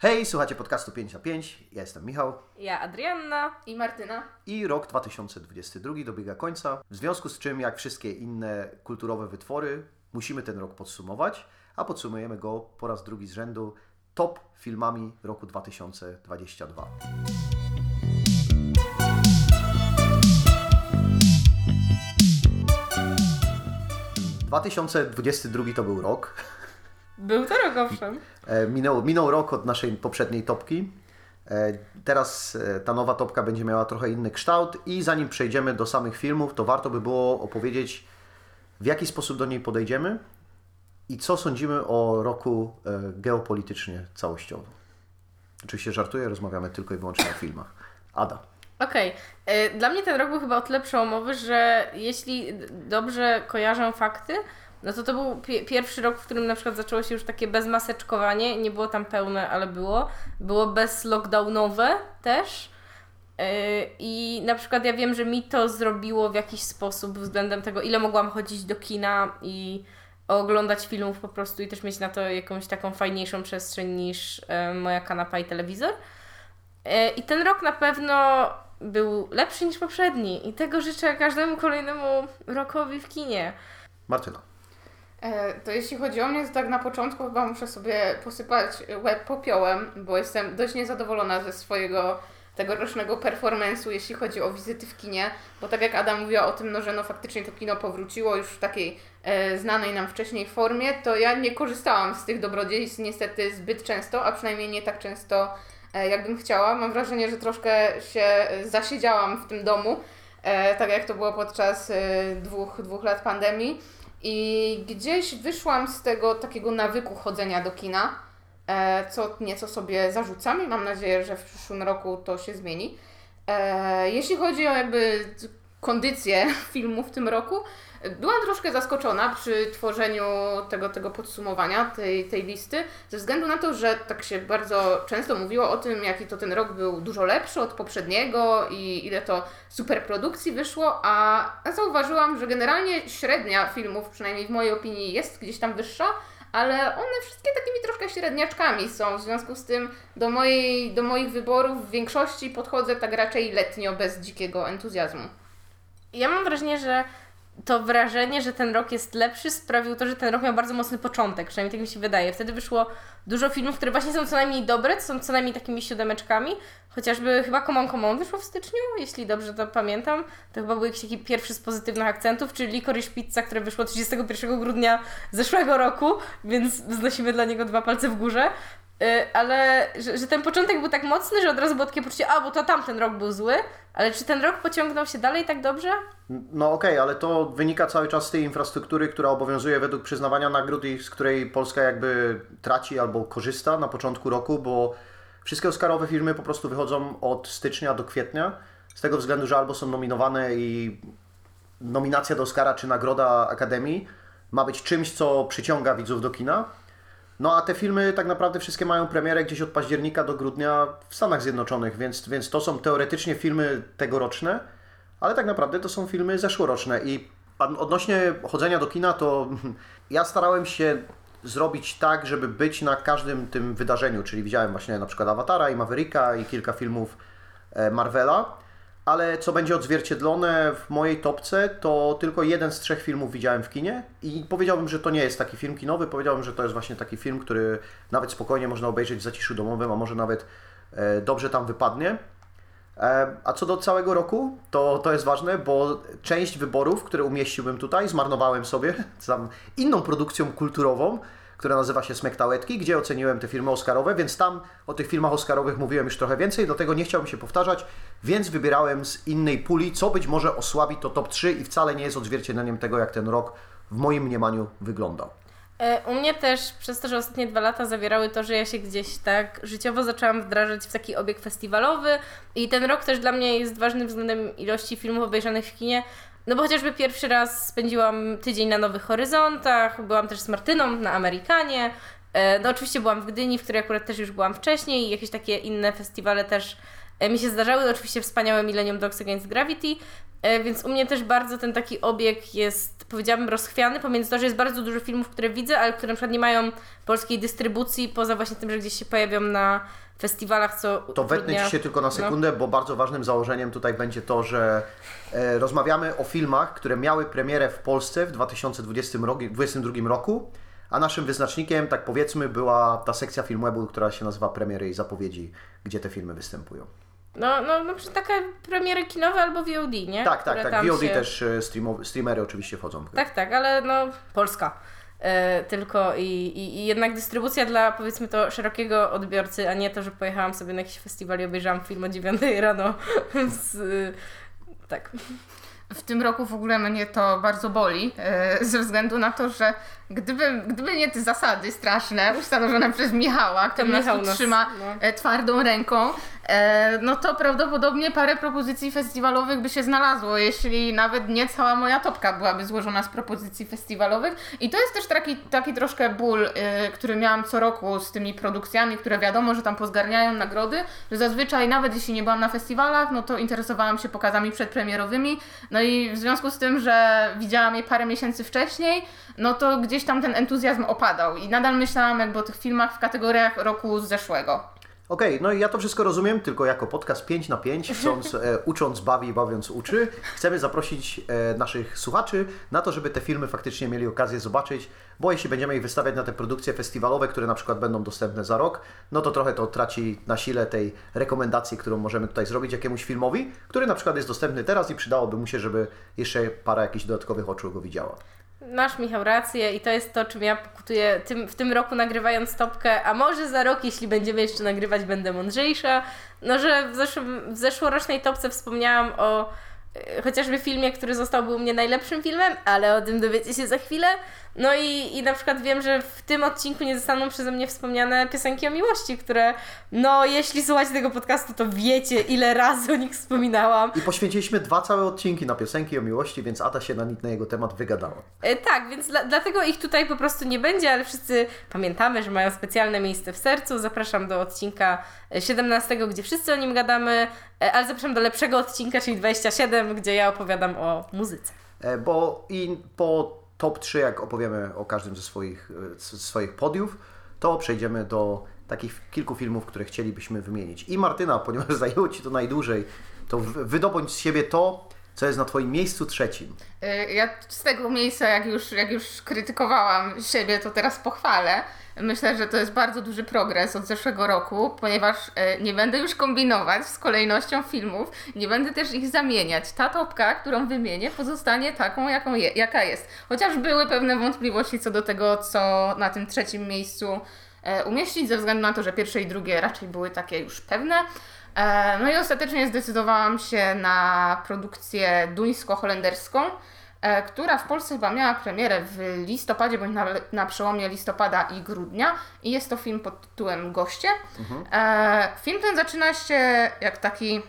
Hej, słuchacie podcastu 5 na 5. Ja jestem Michał Ja, Adrianna. I Martyna. i rok 2022 dobiega końca, w związku z czym, jak wszystkie inne kulturowe wytwory, musimy ten rok podsumować, a podsumujemy go po raz drugi z rzędu top filmami roku 2022. ...2022 to był rok. Był to rok, owszem. Minął, minął rok od naszej poprzedniej topki. E, Teraz e, ta nowa topka będzie miała trochę inny kształt i zanim przejdziemy do samych filmów, to warto by było opowiedzieć, w jaki sposób do niej podejdziemy i co sądzimy o roku e, geopolitycznie całościowo. Oczywiście żartuję, rozmawiamy tylko i wyłącznie o filmach. Ada. Okej. Y, Dla mnie ten rok był chyba o tyle przełomowy, że jeśli dobrze kojarzę fakty, no to to był pie- pierwszy rok, w którym na przykład zaczęło się już takie bezmaseczkowanie. Nie było tam pełne, ale było. Było bez lockdownowe też. Y, I na przykład ja wiem, że mi to zrobiło w jakiś sposób względem tego, ile mogłam chodzić do kina i oglądać filmów po prostu i też mieć na to jakąś taką fajniejszą przestrzeń niż e, moja kanapa i telewizor. E, I ten rok na pewno był lepszy niż poprzedni i tego życzę każdemu kolejnemu rokowi w kinie. Martyna. E, to jeśli chodzi o mnie, to tak na początku chyba muszę sobie posypać łeb popiołem, bo jestem dość niezadowolona ze swojego tegorocznego performance'u, jeśli chodzi o wizyty w kinie, bo tak jak Adam mówiła o tym, no, że no faktycznie to kino powróciło już w takiej e, znanej nam wcześniej formie, to ja nie korzystałam z tych dobrodziejstw niestety zbyt często, a przynajmniej nie tak często, e, jakbym chciała. Mam wrażenie, że troszkę się zasiedziałam w tym domu, e, tak jak to było podczas e, dwóch, dwóch lat pandemii. I gdzieś wyszłam z tego takiego nawyku chodzenia do kina, e, co nieco sobie zarzucam i mam nadzieję, że w przyszłym roku to się zmieni. E, Jeśli chodzi o jakby kondycję filmu w tym roku, byłam troszkę zaskoczona przy tworzeniu tego, tego podsumowania, tej, tej listy, ze względu na to, że tak się bardzo często mówiło o tym, jaki to ten rok był dużo lepszy od poprzedniego i ile to super produkcji wyszło, a zauważyłam, że generalnie średnia filmów, przynajmniej w mojej opinii, jest gdzieś tam wyższa, ale one wszystkie takimi troszkę średniaczkami są. W związku z tym do, mojej, do moich wyborów w większości podchodzę tak raczej letnio, bez dzikiego entuzjazmu. Ja mam wrażenie, że to wrażenie, że ten rok jest lepszy, sprawił to, że ten rok miał bardzo mocny początek, przynajmniej tak mi się wydaje. Wtedy wyszło dużo filmów, które właśnie są co najmniej dobre, są co najmniej takimi siódemeczkami. Chociażby chyba Common Common wyszło w styczniu, jeśli dobrze to pamiętam. To chyba był jakiś taki pierwszy z pozytywnych akcentów, czyli Licorice Pizza, które wyszło 31 grudnia zeszłego roku, więc wznosimy dla niego dwa palce w górze. Y, ale że, że ten początek był tak mocny, że od razu było takie poczucie, a bo to tamten rok był zły, ale czy ten rok pociągnął się dalej tak dobrze? No okej, ale to wynika cały czas z tej infrastruktury, która obowiązuje według przyznawania nagród i z której Polska jakby traci albo korzysta na początku roku, bo wszystkie Oscarowe filmy po prostu wychodzą od stycznia do kwietnia, z tego względu, że albo są nominowane i nominacja do Oscara czy nagroda Akademii ma być czymś, co przyciąga widzów do kina. No a te filmy tak naprawdę wszystkie mają premierę gdzieś od października do grudnia w Stanach Zjednoczonych, więc, więc to są teoretycznie filmy tegoroczne, ale tak naprawdę to są filmy zeszłoroczne. I odnośnie chodzenia do kina, to ja starałem się zrobić tak, żeby być na każdym tym wydarzeniu, czyli widziałem właśnie na przykład Awatara i Mavericka i kilka filmów e, Marvela, ale co będzie odzwierciedlone w mojej topce, to tylko jeden z trzech filmów widziałem w kinie i powiedziałbym, że to nie jest taki film kinowy, powiedziałbym, że to jest właśnie taki film, który nawet spokojnie można obejrzeć w zaciszu domowym, a może nawet e, dobrze tam wypadnie. E, A co do całego roku, to, to jest ważne, bo część wyborów, które umieściłbym tutaj, zmarnowałem sobie inną produkcją kulturową, która nazywa się Smektałetki, gdzie oceniłem te filmy Oscarowe, więc tam o tych filmach Oscarowych mówiłem już trochę więcej, dlatego nie chciałbym się powtarzać, więc wybierałem z innej puli, co być może osłabi to top 3 i wcale nie jest odzwierciedleniem tego, jak ten rok w moim mniemaniu wyglądał. E, U mnie też przez to, że ostatnie dwa lata zawierały to, że ja się gdzieś tak życiowo zaczęłam wdrażać w taki obieg festiwalowy i ten rok też dla mnie jest ważny względem ilości filmów obejrzanych w kinie, no bo chociażby pierwszy raz spędziłam tydzień na Nowych Horyzontach, byłam też z Martyną na Amerykanie, e, no oczywiście byłam w Gdyni, w której akurat też już byłam wcześniej i jakieś takie inne festiwale też e, mi się zdarzały. Oczywiście wspaniałe Millennium Dogs Against Gravity, e, więc u mnie też bardzo ten taki obieg jest, powiedziałabym, rozchwiany pomiędzy to, że jest bardzo dużo filmów, które widzę, ale które na przykład nie mają polskiej dystrybucji, poza właśnie tym, że gdzieś się pojawią na festiwalach, co To wetnę utrudnia- Ci się tylko na no. sekundę, bo bardzo ważnym założeniem tutaj będzie to, że e, rozmawiamy o filmach, które miały premierę w Polsce w 2020 roku, 2022 roku, a naszym wyznacznikiem, tak powiedzmy, była ta sekcja Filmwebu, która się nazywa Premiery i Zapowiedzi, gdzie te filmy występują. No, no, no takie premiery kinowe albo VOD, nie? Tak, tak, Które tak. VOD się... też e, streamo, streamery oczywiście wchodzą. Tak, tak, ale no Polska. E, tylko i, i, i jednak dystrybucja dla powiedzmy to szerokiego odbiorcy, a nie to, że pojechałam sobie na jakiś festiwal i obejrzałam film o 9 rano. z, y, tak. W tym roku w ogóle mnie to bardzo boli, e, ze względu na to, że gdyby, gdyby nie te zasady straszne ustanowione przez Michała, który nas Michał tu nas- trzyma no. e, twardą ręką, e, no to prawdopodobnie parę propozycji festiwalowych by się znalazło, jeśli nawet nie cała moja topka byłaby złożona z propozycji festiwalowych. I to jest też taki, taki troszkę ból, e, który miałam co roku z tymi produkcjami, które wiadomo, że tam pozgarniają nagrody, że zazwyczaj nawet jeśli nie byłam na festiwalach, no to interesowałam się pokazami przedpremierowymi, no i w związku z tym, że widziałam je parę miesięcy wcześniej, no to gdzieś tam ten entuzjazm opadał i nadal myślałam jakby o tych filmach w kategoriach roku zeszłego. Okej, no i ja to wszystko rozumiem, tylko jako podcast 5 na 5, chcąc, e, ucząc bawi, bawiąc uczy, chcemy zaprosić e, naszych słuchaczy na to, żeby te filmy faktycznie mieli okazję zobaczyć, bo jeśli będziemy ich wystawiać na te produkcje festiwalowe, które na przykład będą dostępne za rok, no to trochę to traci na sile tej rekomendacji, którą możemy tutaj zrobić jakiemuś filmowi, który na przykład jest dostępny teraz i przydałoby mu się, żeby jeszcze parę jakichś dodatkowych oczu go widziała. Masz Michał rację i to jest to, czym ja pokutuję tym, w tym roku nagrywając topkę, a może za rok, jeśli będziemy jeszcze nagrywać, będę mądrzejsza. No, że w, zeszłym, w zeszłorocznej topce wspomniałam o e, chociażby filmie, który został u mnie najlepszym filmem, ale o tym dowiecie się za chwilę. No i, i na przykład wiem, że w tym odcinku nie zostaną przeze mnie wspomniane piosenki o miłości, które, no jeśli słuchacie tego podcastu, to wiecie, ile razy o nich wspominałam. I poświęciliśmy dwa całe odcinki na piosenki o miłości, więc Ada się na, na jego temat wygadała. E, tak, więc dla, dlatego ich tutaj po prostu nie będzie, ale wszyscy pamiętamy, że mają specjalne miejsce w sercu. Zapraszam do odcinka e, 17, gdzie wszyscy o nim gadamy, e, ale zapraszam do lepszego odcinka, czyli 27, gdzie ja opowiadam o muzyce. E, Bo i po top 3, jak opowiemy o każdym ze swoich, ze swoich podiów, to przejdziemy do takich kilku filmów, które chcielibyśmy wymienić. I Martyna, ponieważ zajęło Ci to najdłużej, to wy- wydobądź z siebie to, co jest na Twoim miejscu trzecim. Y, Ja z tego miejsca, jak już, jak już krytykowałam siebie, to teraz pochwalę. Myślę, że to jest bardzo duży progres od zeszłego roku, ponieważ y, nie będę już kombinować z kolejnością filmów, nie będę też ich zamieniać. Ta topka, którą wymienię, pozostanie taką, jaką je, jaka jest. Chociaż były pewne wątpliwości co do tego, co na tym trzecim miejscu e, umieścić, ze względu na to, że pierwsze i drugie raczej były takie już pewne. E, No i ostatecznie zdecydowałam się na produkcję duńsko-holenderską, e, która w Polsce chyba miała premierę w listopadzie, bądź na, na przełomie listopada i grudnia. I jest to film pod tytułem Goście. E, Film ten zaczyna się jak taki,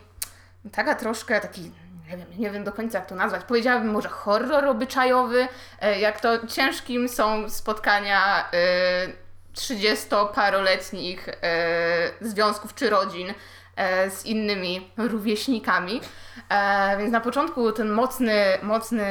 taka troszkę taki nie wiem, nie wiem do końca jak to nazwać. Powiedziałabym może horror obyczajowy, e, jak to ciężkim są spotkania e, 30-paroletnich e, związków czy rodzin e, z innymi rówieśnikami. E, więc na początku ten mocny, mocny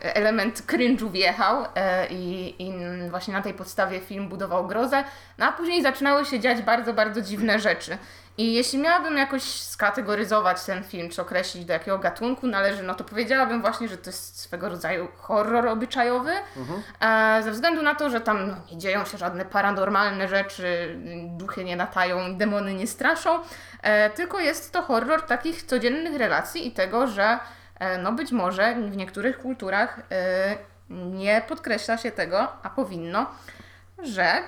element cringe'u wjechał e, i, i właśnie na tej podstawie film budował grozę, no a później zaczynały się dziać bardzo, bardzo dziwne rzeczy. I jeśli miałabym jakoś skategoryzować ten film, czy określić do jakiego gatunku należy, no to powiedziałabym właśnie, że to jest swego rodzaju horror obyczajowy, e, ze względu na to, że tam no, nie dzieją się żadne paranormalne rzeczy, duchy nie latają, demony nie straszą, e, tylko jest to horror takich codziennych relacji i tego, że e, no być może w niektórych kulturach e, nie podkreśla się tego, a powinno, że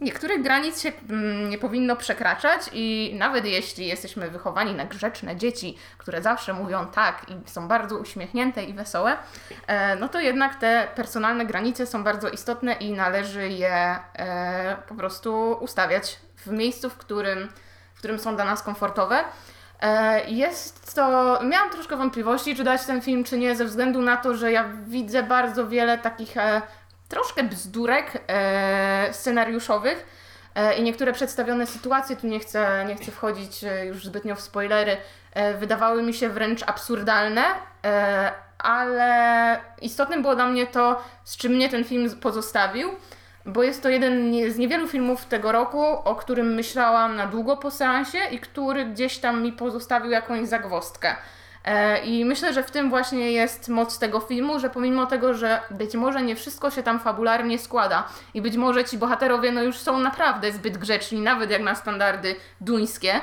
niektórych granic się mm, nie powinno przekraczać i nawet jeśli jesteśmy wychowani na grzeczne dzieci, które zawsze mówią tak i są bardzo uśmiechnięte i wesołe, e, no to jednak te personalne granice są bardzo istotne i należy je e, po prostu ustawiać w miejscu, w którym, w którym są dla nas komfortowe. E, Jest to. Miałam troszkę wątpliwości, czy dać ten film, czy nie, ze względu na to, że ja widzę bardzo wiele takich troszkę bzdurek e, scenariuszowych. E, I niektóre przedstawione sytuacje, tu nie chcę, nie chcę wchodzić e, już zbytnio w spoilery, e, wydawały mi się wręcz absurdalne, e, ale istotnym było dla mnie to, z czym mnie ten film pozostawił, bo jest to jeden z niewielu filmów tego roku, o którym myślałam na długo po seansie i który gdzieś tam mi pozostawił jakąś zagwozdkę. E, I myślę, że w tym właśnie jest moc tego filmu, że pomimo tego, że być może nie wszystko się tam fabularnie składa i być może ci bohaterowie no już są naprawdę zbyt grzeczni, nawet jak na standardy duńskie,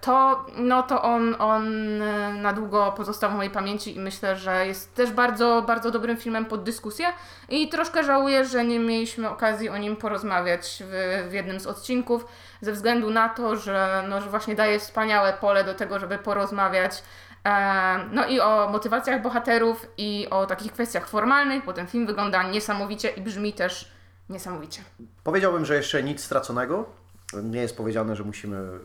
to, no to on, on e, na długo pozostał w mojej pamięci i myślę, że jest też bardzo, bardzo dobrym filmem pod dyskusję i troszkę żałuję, że nie mieliśmy okazji o nim porozmawiać w, w jednym z odcinków, ze względu na to, że, no, że właśnie daje wspaniałe pole do tego, żeby porozmawiać e, no i o motywacjach bohaterów i o takich kwestiach formalnych, bo ten film wygląda niesamowicie i brzmi też niesamowicie. Powiedziałbym, że jeszcze nic straconego. Nie jest powiedziane, że musimy,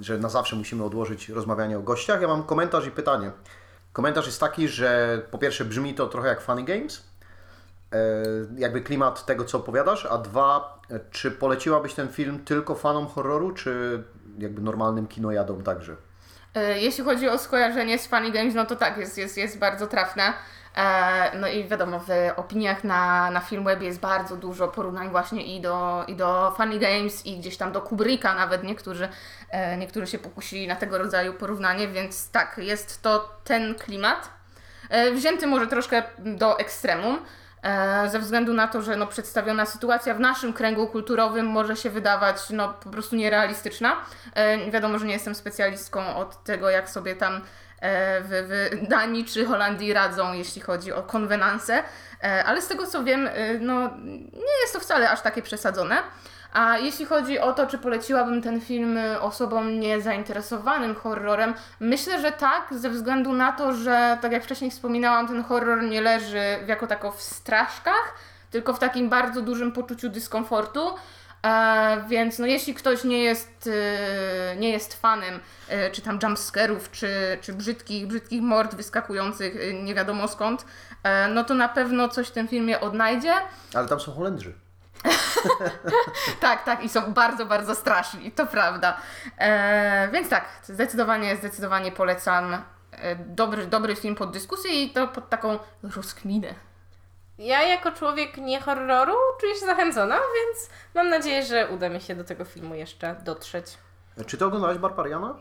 że na zawsze musimy odłożyć rozmawianie o gościach. Ja mam komentarz i pytanie. Komentarz jest taki, że po pierwsze brzmi to trochę jak Funny Games, e, jakby klimat tego, co opowiadasz, a dwa, czy poleciłabyś ten film tylko fanom horroru, czy jakby normalnym kinojadom także? E, Jeśli chodzi o skojarzenie z Funny Games, no to tak, jest, jest, jest bardzo trafne. E, No i wiadomo, w opiniach na, na Filmwebie jest bardzo dużo porównań właśnie i do, i do Funny Games i gdzieś tam do Kubricka nawet niektórzy, e, niektórzy się pokusili na tego rodzaju porównanie, więc tak, jest to ten klimat. E, Wzięty może troszkę do ekstremum, ze względu na to, że no, przedstawiona sytuacja w naszym kręgu kulturowym może się wydawać no, po prostu nierealistyczna. Wiadomo, że nie jestem specjalistką od tego, jak sobie tam w, w Danii czy Holandii radzą, jeśli chodzi o konwenanse, e, ale z tego co wiem, e, no, nie jest to wcale aż takie przesadzone. A jeśli chodzi o to, czy poleciłabym ten film osobom niezainteresowanym horrorem, myślę, że tak, ze względu na to, że tak jak wcześniej wspominałam, ten horror nie leży jako tako w straszkach, tylko w takim bardzo dużym poczuciu dyskomfortu. E, więc no, jeśli ktoś nie jest, y, nie jest fanem y, czy tam jumpscarów, czy, czy brzydkich, brzydkich mord wyskakujących y, nie wiadomo skąd, e, no to na pewno coś w tym filmie odnajdzie. Ale tam są Holendrzy. Tak, tak, i są bardzo, bardzo straszni, to prawda. E, więc tak, zdecydowanie, zdecydowanie polecam. E, dobry, dobry film pod dyskusję i to pod taką rozkminę. Ja jako człowiek nie horroru czuję się zachęcona, więc mam nadzieję, że uda mi się do tego filmu jeszcze dotrzeć. Czy ty oglądałeś Barbariana?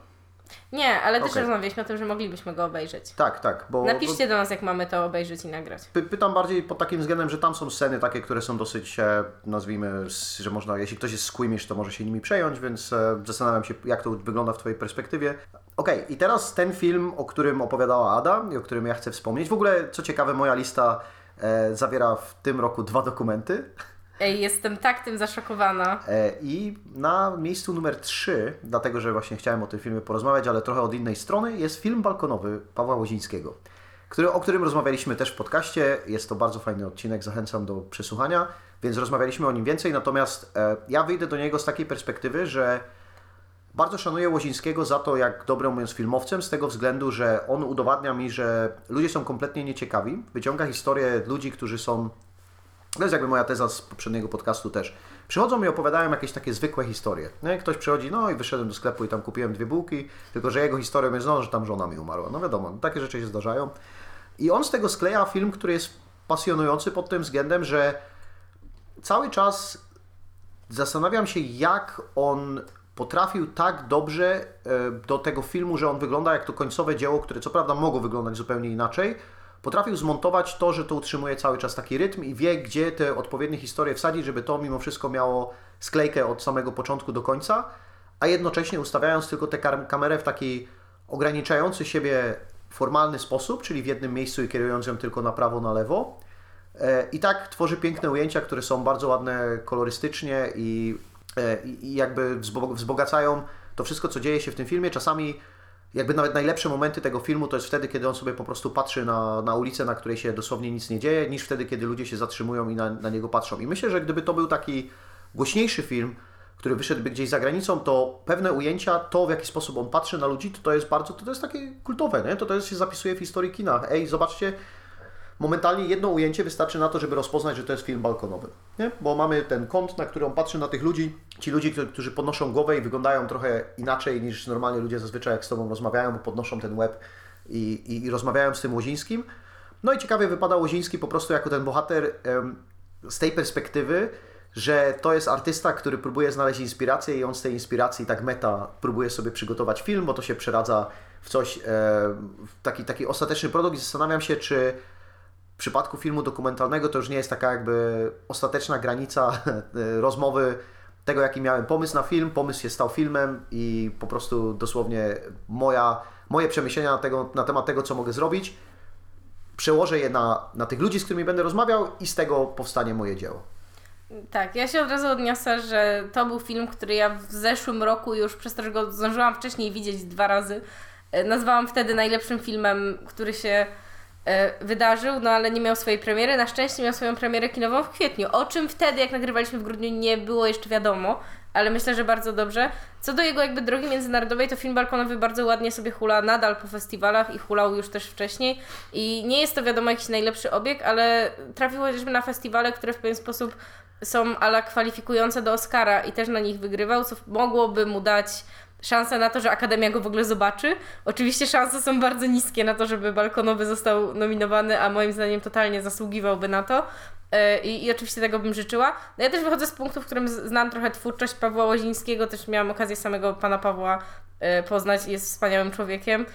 Nie, ale też Okej. rozmawialiśmy o tym, że moglibyśmy go obejrzeć. Tak, tak. Bo, Napiszcie do nas, jak mamy to obejrzeć i nagrać. Py- Pytam bardziej pod takim względem, że tam są sceny takie, które są dosyć, e, nazwijmy, że można, jeśli ktoś jest squeamish, to może się nimi przejąć, więc e, zastanawiam się, jak to wygląda w Twojej perspektywie. Okej, i teraz ten film, o którym opowiadała Ada i o którym ja chcę wspomnieć. W ogóle, co ciekawe, moja lista e, zawiera w tym roku dwa dokumenty. Ej, jestem tak tym zaszokowana. E, I na miejscu numer 3, dlatego że właśnie chciałem o tym filmie porozmawiać, ale trochę od innej strony, jest film balkonowy Pawła Łozińskiego, który, o którym rozmawialiśmy też w podcaście. Jest to bardzo fajny odcinek, zachęcam do przesłuchania, więc rozmawialiśmy o nim więcej. Natomiast e, ja wyjdę do niego z takiej perspektywy, że bardzo szanuję Łozińskiego za to, jak dobrym jest filmowcem, z tego względu, że on udowadnia mi, że ludzie są kompletnie nieciekawi. Wyciąga historię ludzi, którzy są to jest jakby moja teza z poprzedniego podcastu też. Przychodzą i opowiadają jakieś takie zwykłe historie. Nie? Ktoś przychodzi, no i wyszedłem do sklepu i tam kupiłem dwie bułki, tylko że jego historią jest, no, że tam żona mi umarła. No wiadomo, takie rzeczy się zdarzają. I on z tego skleja film, który jest pasjonujący pod tym względem, że cały czas zastanawiam się, jak on potrafił tak dobrze e, do tego filmu, że on wygląda jak to końcowe dzieło, które co prawda mogło wyglądać zupełnie inaczej, potrafił zmontować to, że to utrzymuje cały czas taki rytm i wie, gdzie te odpowiednie historie wsadzić, żeby to mimo wszystko miało sklejkę od samego początku do końca, a jednocześnie ustawiając tylko tę kamerę w taki ograniczający siebie formalny sposób, czyli w jednym miejscu i kierując ją tylko na prawo, na lewo. E, I tak tworzy piękne ujęcia, które są bardzo ładne kolorystycznie i, i i jakby wzbo- wzbogacają to wszystko, co dzieje się w tym filmie. Czasami jakby nawet najlepsze momenty tego filmu to jest wtedy, kiedy on sobie po prostu patrzy na, na ulicę, na której się dosłownie nic nie dzieje, niż wtedy, kiedy ludzie się zatrzymują i na, na niego patrzą. I myślę, że gdyby to był taki głośniejszy film, który wyszedłby gdzieś za granicą, to pewne ujęcia, to w jaki sposób on patrzy na ludzi, to, to jest bardzo, to, to jest takie kultowe, nie? To, to jest, się zapisuje w historii kina. Ej, zobaczcie, momentalnie jedno ujęcie wystarczy na to, żeby rozpoznać, że to jest film balkonowy. Nie? Bo mamy ten kąt, na który on patrzy na tych ludzi. Ci ludzie, którzy- podnoszą głowę i wyglądają trochę inaczej niż normalnie ludzie zazwyczaj jak z Tobą rozmawiają, bo podnoszą ten łeb i, i, i rozmawiają z tym Łozińskim. No i ciekawie wypada Łoziński po prostu jako ten bohater z tej perspektywy, że to jest artysta, który próbuje znaleźć inspirację i on z tej inspiracji tak meta próbuje sobie przygotować film, bo to się przeradza w coś, w taki, taki ostateczny produkt i zastanawiam się, czy w przypadku filmu dokumentalnego to już nie jest taka jakby ostateczna granica rozmowy tego, jaki miałem pomysł na film, pomysł się stał filmem i po prostu dosłownie moja, moje przemyślenia na, tego, na temat tego, co mogę zrobić, przełożę je na, na tych ludzi, z którymi będę rozmawiał i z tego powstanie moje dzieło. Tak, ja się od razu odniosę, że to był film, który ja w zeszłym roku już, przez to, że go zdążyłam wcześniej widzieć dwa razy, e, nazwałam wtedy najlepszym filmem, który się wydarzył, no ale nie miał swojej premiery. Na szczęście miał swoją premierę kinową w kwietniu, o czym wtedy, jak nagrywaliśmy w grudniu, nie było jeszcze wiadomo, ale myślę, że bardzo dobrze. Co do jego jakby drogi międzynarodowej, to film balkonowy bardzo ładnie sobie hula nadal po festiwalach i hulał już też wcześniej. I nie jest to wiadomo jakiś najlepszy obieg, ale trafił chociażby na festiwale, które w pewien sposób są ala kwalifikujące do Oscara i też na nich wygrywał, co mogłoby mu dać szansę na to, że Akademia go w ogóle zobaczy. Oczywiście szanse są bardzo niskie na to, żeby Balkonowy został nominowany, a moim zdaniem totalnie zasługiwałby na to. E, I, I oczywiście tego bym życzyła. No ja też wychodzę z punktu, w którym znam trochę twórczość Pawła Łozińskiego, też miałam okazję samego pana Pawła e, poznać, jest wspaniałym człowiekiem.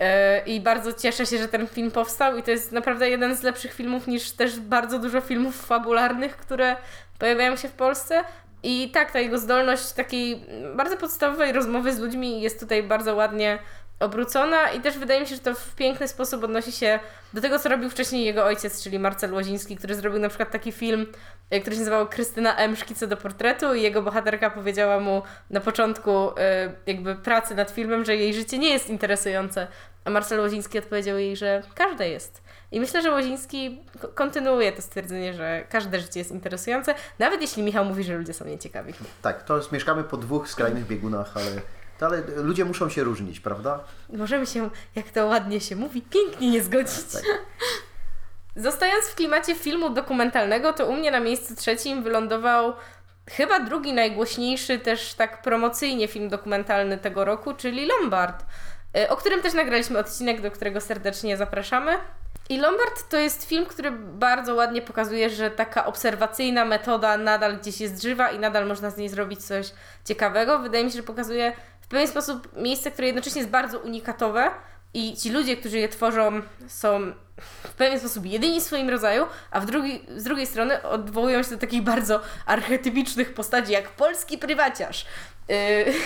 E, I bardzo cieszę się, że ten film powstał i to jest naprawdę jeden z lepszych filmów niż też bardzo dużo filmów fabularnych, które pojawiają się w Polsce. I tak, ta jego zdolność takiej bardzo podstawowej rozmowy z ludźmi jest tutaj bardzo ładnie obrócona i też wydaje mi się, że to w piękny sposób odnosi się do tego, co robił wcześniej jego ojciec, czyli Marcel Łoziński, który zrobił na przykład taki film, e, który się nazywał Krystyna M. Szkice do portretu i jego bohaterka powiedziała mu na początku e, jakby pracy nad filmem, że jej życie nie jest interesujące, a Marcel Łoziński odpowiedział jej, że każde jest. I myślę, że Łoziński ko- kontynuuje to stwierdzenie, że każde życie jest interesujące, nawet jeśli Michał mówi, że ludzie są nieciekawi. Tak, to jest, mieszkamy po dwóch skrajnych biegunach, ale, ale ludzie muszą się różnić, prawda? Możemy się, jak to ładnie się mówi, pięknie nie zgodzić. Tak. Zostając w klimacie filmu dokumentalnego, to u mnie na miejscu trzecim wylądował chyba drugi najgłośniejszy też tak promocyjnie film dokumentalny tego roku, czyli Lombard, o którym też nagraliśmy odcinek, do którego serdecznie zapraszamy. I Lombard to jest film, który bardzo ładnie pokazuje, że taka obserwacyjna metoda nadal gdzieś jest żywa i nadal można z niej zrobić coś ciekawego. Wydaje mi się, że pokazuje w pewien sposób miejsce, które jednocześnie jest bardzo unikatowe i ci ludzie, którzy je tworzą, są w pewien sposób jedyni w swoim rodzaju, a w drugi, z drugiej strony odwołują się do takich bardzo archetypicznych postaci, jak polski prywaciarz. Yy,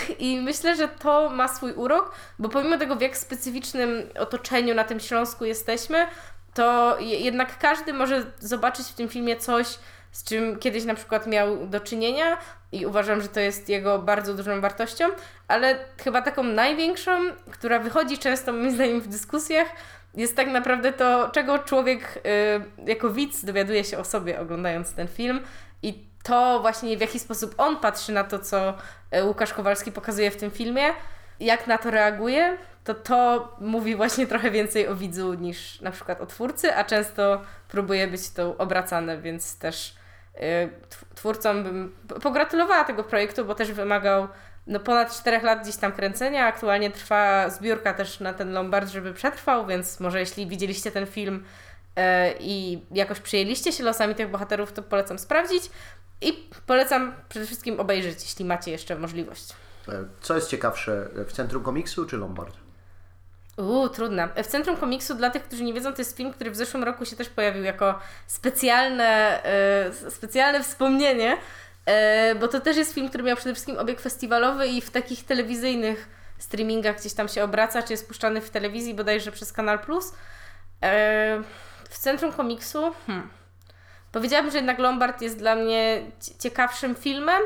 I myślę, że to ma swój urok, bo pomimo tego, w jak specyficznym otoczeniu na tym Śląsku jesteśmy, to je- jednak każdy może zobaczyć w tym filmie coś, z czym kiedyś na przykład miał do czynienia i uważam, że to jest jego bardzo dużą wartością, ale chyba taką największą, która wychodzi często moim zdaniem w dyskusjach, jest tak naprawdę to, czego człowiek y, jako widz dowiaduje się o sobie oglądając ten film i to właśnie w jaki sposób on patrzy na to, co y, Łukasz Kowalski pokazuje w tym filmie, jak na to reaguje, to to mówi właśnie trochę więcej o widzu niż na przykład o twórcy, a często próbuje być to obracane, więc też tw- twórcom bym pogratulowała tego projektu, bo też wymagał no, ponad 4 lat gdzieś tam kręcenia. Aktualnie trwa zbiórka też na ten Lombard, żeby przetrwał, więc może jeśli widzieliście ten film e, i jakoś przyjęliście się losami tych bohaterów, to polecam sprawdzić i polecam przede wszystkim obejrzeć, jeśli macie jeszcze możliwość. E, Co jest ciekawsze, w centrum komiksu czy Lombard? Uuu, trudna. W Centrum Komiksu, dla tych, którzy nie wiedzą, to jest film, który w zeszłym roku się też pojawił jako specjalne, e, specjalne wspomnienie, e, bo to też jest film, który miał przede wszystkim obieg festiwalowy i w takich telewizyjnych streamingach gdzieś tam się obraca, czy jest puszczany w telewizji bodajże przez Kanal Plus. E, w Centrum Komiksu, hmm. Powiedziałabym, że jednak Lombard jest dla mnie cie- ciekawszym filmem,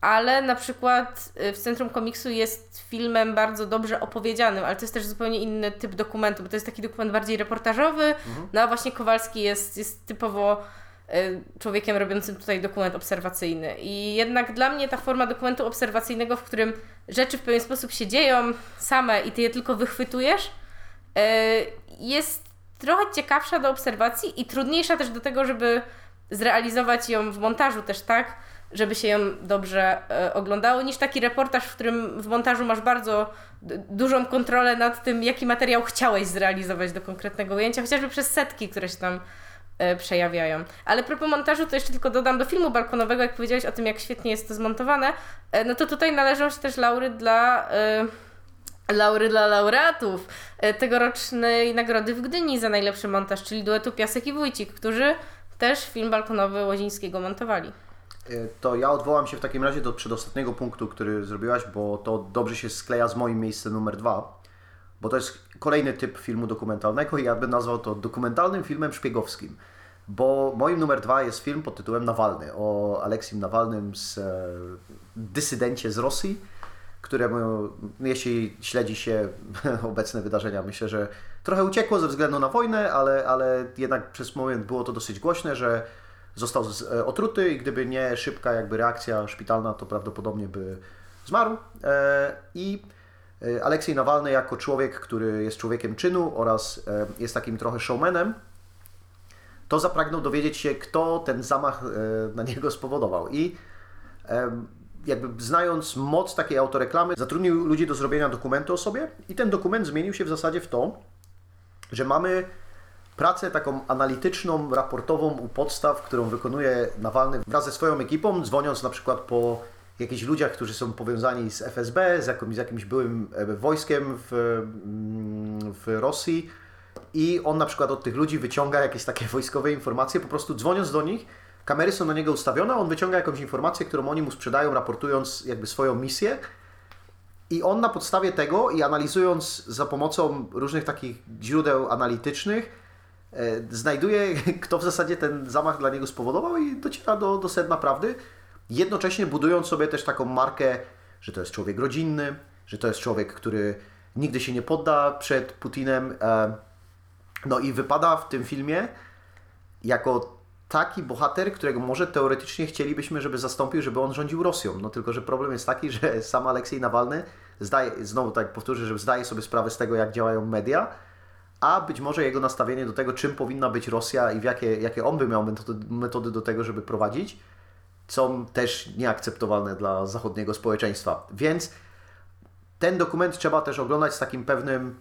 ale na przykład y, w Centrum Komiksu jest filmem bardzo dobrze opowiedzianym, ale to jest też zupełnie inny typ dokumentu, bo to jest taki dokument bardziej reportażowy, no a właśnie Kowalski jest, jest typowo y, człowiekiem robiącym tutaj dokument obserwacyjny. I jednak dla mnie ta forma dokumentu obserwacyjnego, w którym rzeczy w pewien sposób się dzieją same i ty je tylko wychwytujesz, y, jest trochę ciekawsza do obserwacji i trudniejsza też do tego, żeby zrealizować ją w montażu też tak, żeby się ją dobrze e, oglądało, niż taki reportaż, w którym w montażu masz bardzo dużą kontrolę nad tym, jaki materiał chciałeś zrealizować do konkretnego ujęcia, chociażby przez setki, które się tam e, przejawiają. Ale propos montażu, to jeszcze tylko dodam do filmu balkonowego, jak powiedziałeś o tym, jak świetnie jest to zmontowane, e, no to tutaj należą się też laury dla... E, Laury dla laureatów e, tegorocznej nagrody w Gdyni za najlepszy montaż, czyli duetu Piasek i Wójcik, którzy też film balkonowy Łozińskiego montowali. Y, To ja odwołam się w takim razie do przedostatniego punktu, który zrobiłaś, bo to dobrze się skleja z moim miejscem numer dwa, bo to jest kolejny typ filmu dokumentalnego i ja bym nazwał to dokumentalnym filmem szpiegowskim. Bo moim numer dwa jest film pod tytułem Nawalny, o Aleksim Nawalnym z e, dysydencie z Rosji, któremu, jeśli śledzi się obecne wydarzenia, myślę, że trochę uciekło ze względu na wojnę, ale, ale jednak przez moment było to dosyć głośne, że został e, otruty i gdyby nie szybka jakby reakcja szpitalna, to prawdopodobnie by zmarł. E, I e, Aleksiej Nawalny jako człowiek, który jest człowiekiem czynu oraz jest takim trochę showmanem, to zapragnął dowiedzieć się, kto ten zamach na niego spowodował. I jakby znając moc takiej autoreklamy, zatrudnił ludzi do zrobienia dokumentu o sobie i ten dokument zmienił się w zasadzie w to, że mamy pracę taką analityczną, raportową u podstaw, którą wykonuje Nawalny wraz ze swoją ekipą, dzwoniąc na przykład po jakichś ludziach, którzy są powiązani z FSB, z jakimś, z jakimś byłym e, wojskiem w, mm, w Rosji i on na przykład od tych ludzi wyciąga jakieś takie wojskowe informacje, po prostu dzwoniąc do nich, kamery są na niego ustawione, on wyciąga jakąś informację, którą oni mu sprzedają, raportując jakby swoją misję i on na podstawie tego i analizując za pomocą różnych takich źródeł analitycznych, e, znajduje, kto w zasadzie ten zamach dla niego spowodował i dociera do, do sedna prawdy, jednocześnie budując sobie też taką markę, że to jest człowiek rodzinny, że to jest człowiek, który nigdy się nie podda przed Putinem. e, No i wypada w tym filmie jako taki bohater, którego może teoretycznie chcielibyśmy, żeby zastąpił, żeby on rządził Rosją. No tylko, że problem jest taki, że sam Aleksiej Nawalny zdaje, znowu tak powtórzę, że zdaje sobie sprawę z tego, jak działają media, a być może jego nastawienie do tego, czym powinna być Rosja i w jakie, jakie on by miał metody, metody do tego, żeby prowadzić, są też nieakceptowalne dla zachodniego społeczeństwa. Więc ten dokument trzeba też oglądać z takim pewnym,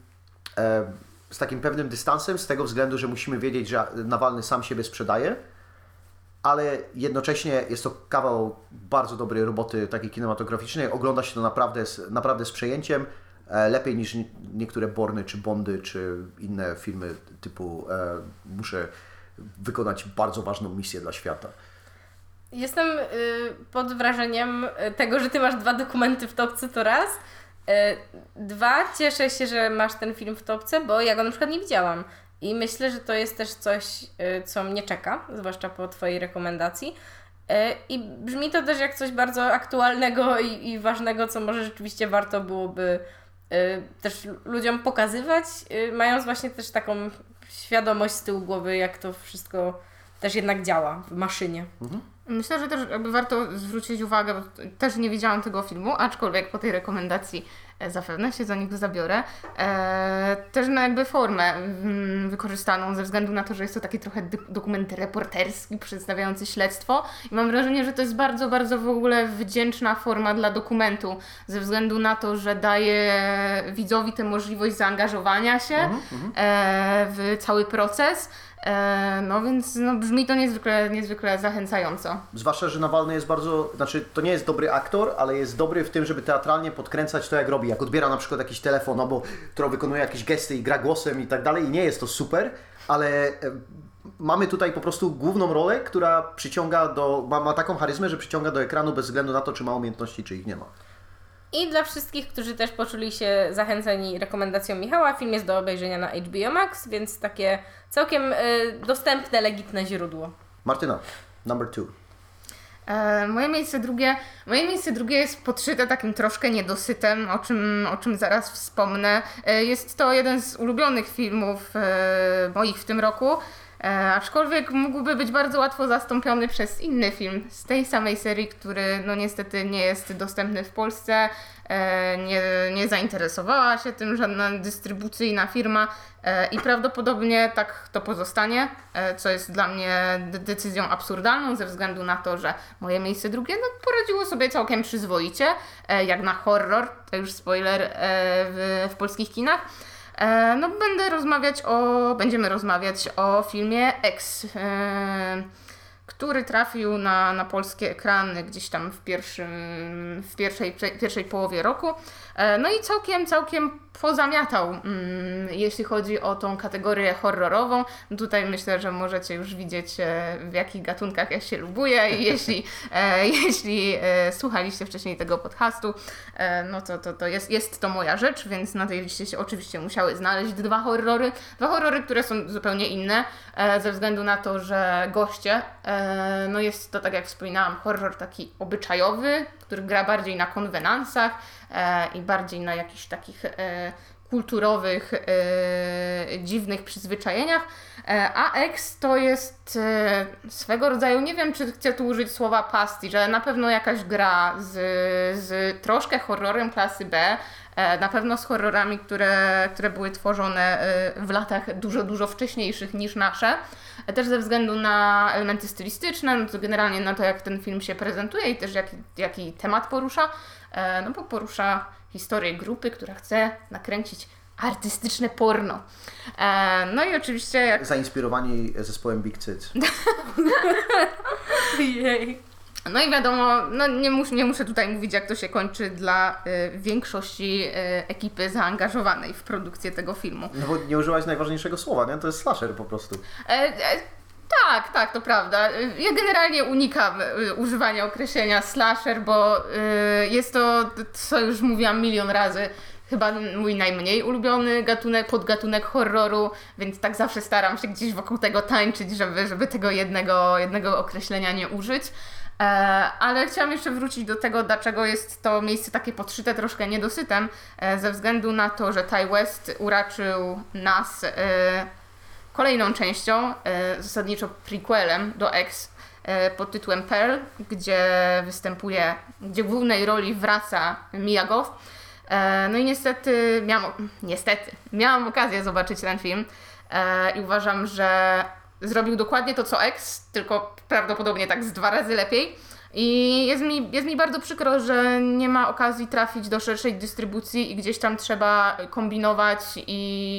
e, z takim pewnym dystansem, z tego względu, że musimy wiedzieć, że Nawalny sam siebie sprzedaje, ale jednocześnie jest to kawał bardzo dobrej roboty takiej kinematograficznej. Ogląda się to naprawdę z, naprawdę z przejęciem, e, lepiej niż nie- niektóre Borny, czy Bondy, czy inne filmy typu e, muszę wykonać bardzo ważną misję dla świata. Jestem y, pod wrażeniem y, tego, że ty masz dwa dokumenty w topce, to raz. Y, dwa, cieszę się, że masz ten film w topce, bo ja go na przykład nie widziałam. I myślę, że to jest też coś, y, co mnie czeka, zwłaszcza po Twojej rekomendacji. Y, I brzmi to też jak coś bardzo aktualnego i, i ważnego, co może rzeczywiście warto byłoby y, też ludziom pokazywać, mając właśnie też taką świadomość z tyłu głowy, jak to wszystko też jednak działa w maszynie. Myślę, że też jakby warto zwrócić uwagę, bo też nie widziałam tego filmu, aczkolwiek po tej rekomendacji e, zapewne się za niego zabiorę. E, też na jakby formę mm, wykorzystaną ze względu na to, że jest to taki trochę dokument reporterski przedstawiający śledztwo i mam wrażenie, że to jest bardzo, bardzo w ogóle wdzięczna forma dla dokumentu ze względu na to, że daje widzowi tę możliwość zaangażowania się e, w cały proces. E, no więc no, brzmi to niezwykle, niezwykle zachęcająco. Zwłaszcza, że Nawalny jest bardzo, znaczy to nie jest dobry aktor, ale jest dobry w tym, żeby teatralnie podkręcać to, jak robi. Jak odbiera na przykład jakiś telefon, albo którą wykonuje jakieś gesty i gra głosem i tak dalej. I nie jest to super, ale e, mamy tutaj po prostu główną rolę, która przyciąga do, ma, ma taką charyzmę, że przyciąga do ekranu bez względu na to, czy ma umiejętności, czy ich nie ma. I dla wszystkich, którzy też poczuli się zachęceni rekomendacją Michała, film jest do obejrzenia na HBO Max, więc takie całkiem y, dostępne, legitne źródło. Martyna, number two. E, moje miejsce drugie, moje miejsce drugie jest podszyte takim troszkę niedosytem, o czym, o czym zaraz wspomnę. E, jest to jeden z ulubionych filmów e, moich w tym roku. E, aczkolwiek mógłby być bardzo łatwo zastąpiony przez inny film z tej samej serii, który no niestety nie jest dostępny w Polsce. E, nie, nie zainteresowała się tym żadna dystrybucyjna firma e, i prawdopodobnie tak to pozostanie, co jest dla mnie de- decyzją absurdalną ze względu na to, że moje miejsce drugie no, poradziło sobie całkiem przyzwoicie, jak na horror, to już spoiler w, w polskich kinach. E, no będę rozmawiać o, będziemy rozmawiać o filmie X, e, który trafił na, na polskie ekrany gdzieś tam w, pierwszym, w pierwszej, pierwszej połowie roku. E, no i całkiem, całkiem pozamiatał, mm, jeśli chodzi o tą kategorię horrorową. Tutaj myślę, że możecie już widzieć, e, w jakich gatunkach ja się lubuję i jeśli, e, jeśli słuchaliście wcześniej tego podcastu, no to, to, to jest, jest to moja rzecz, więc na tej liście się oczywiście musiały znaleźć dwa horrory. Dwa horrory, które są zupełnie inne, ze względu na to, że goście, no jest to, tak jak wspominałam, horror taki obyczajowy, który gra bardziej na konwenansach i bardziej na jakichś takich e, kulturowych, e, dziwnych przyzwyczajeniach. E, a X to jest e, swego rodzaju, nie wiem czy chcę tu użyć słowa pastisz, ale na pewno jakaś gra z, z troszkę horrorem klasy B, e, na pewno z horrorami, które, które były tworzone e, w latach dużo, dużo wcześniejszych niż nasze. E, Też ze względu na elementy stylistyczne, no to generalnie na to, jak ten film się prezentuje i też jaki, jaki temat porusza. E, No bo porusza historię grupy, która chce nakręcić artystyczne porno. E, No i oczywiście jak Zainspirowani zespołem Big Cyt. Jej. No i wiadomo, no nie, mus, nie muszę tutaj mówić, jak to się kończy dla y, większości y, ekipy zaangażowanej w produkcję tego filmu. No bo nie użyłaś najważniejszego słowa, nie? To jest slasher po prostu. E, e, tak, tak, to prawda. Ja generalnie unikam y, używania określenia slasher, bo y, jest to, co już mówiłam milion razy, chyba mój najmniej ulubiony gatunek, podgatunek horroru, więc tak zawsze staram się gdzieś wokół tego tańczyć, żeby, żeby tego jednego, jednego określenia nie użyć. E, ale chciałam jeszcze wrócić do tego, dlaczego jest to miejsce takie podszyte troszkę niedosytem, e, ze względu na to, że Ty West uraczył nas e, kolejną częścią, zasadniczo prequelem do X pod tytułem Pearl, gdzie występuje, gdzie w głównej roli wraca Mia. E, no i niestety miałam, niestety, miałam okazję zobaczyć ten film i uważam, że zrobił dokładnie to co X, tylko prawdopodobnie tak z dwa razy lepiej. I jest mi, jest mi bardzo przykro, że nie ma okazji trafić do szerszej dystrybucji i gdzieś tam trzeba kombinować i,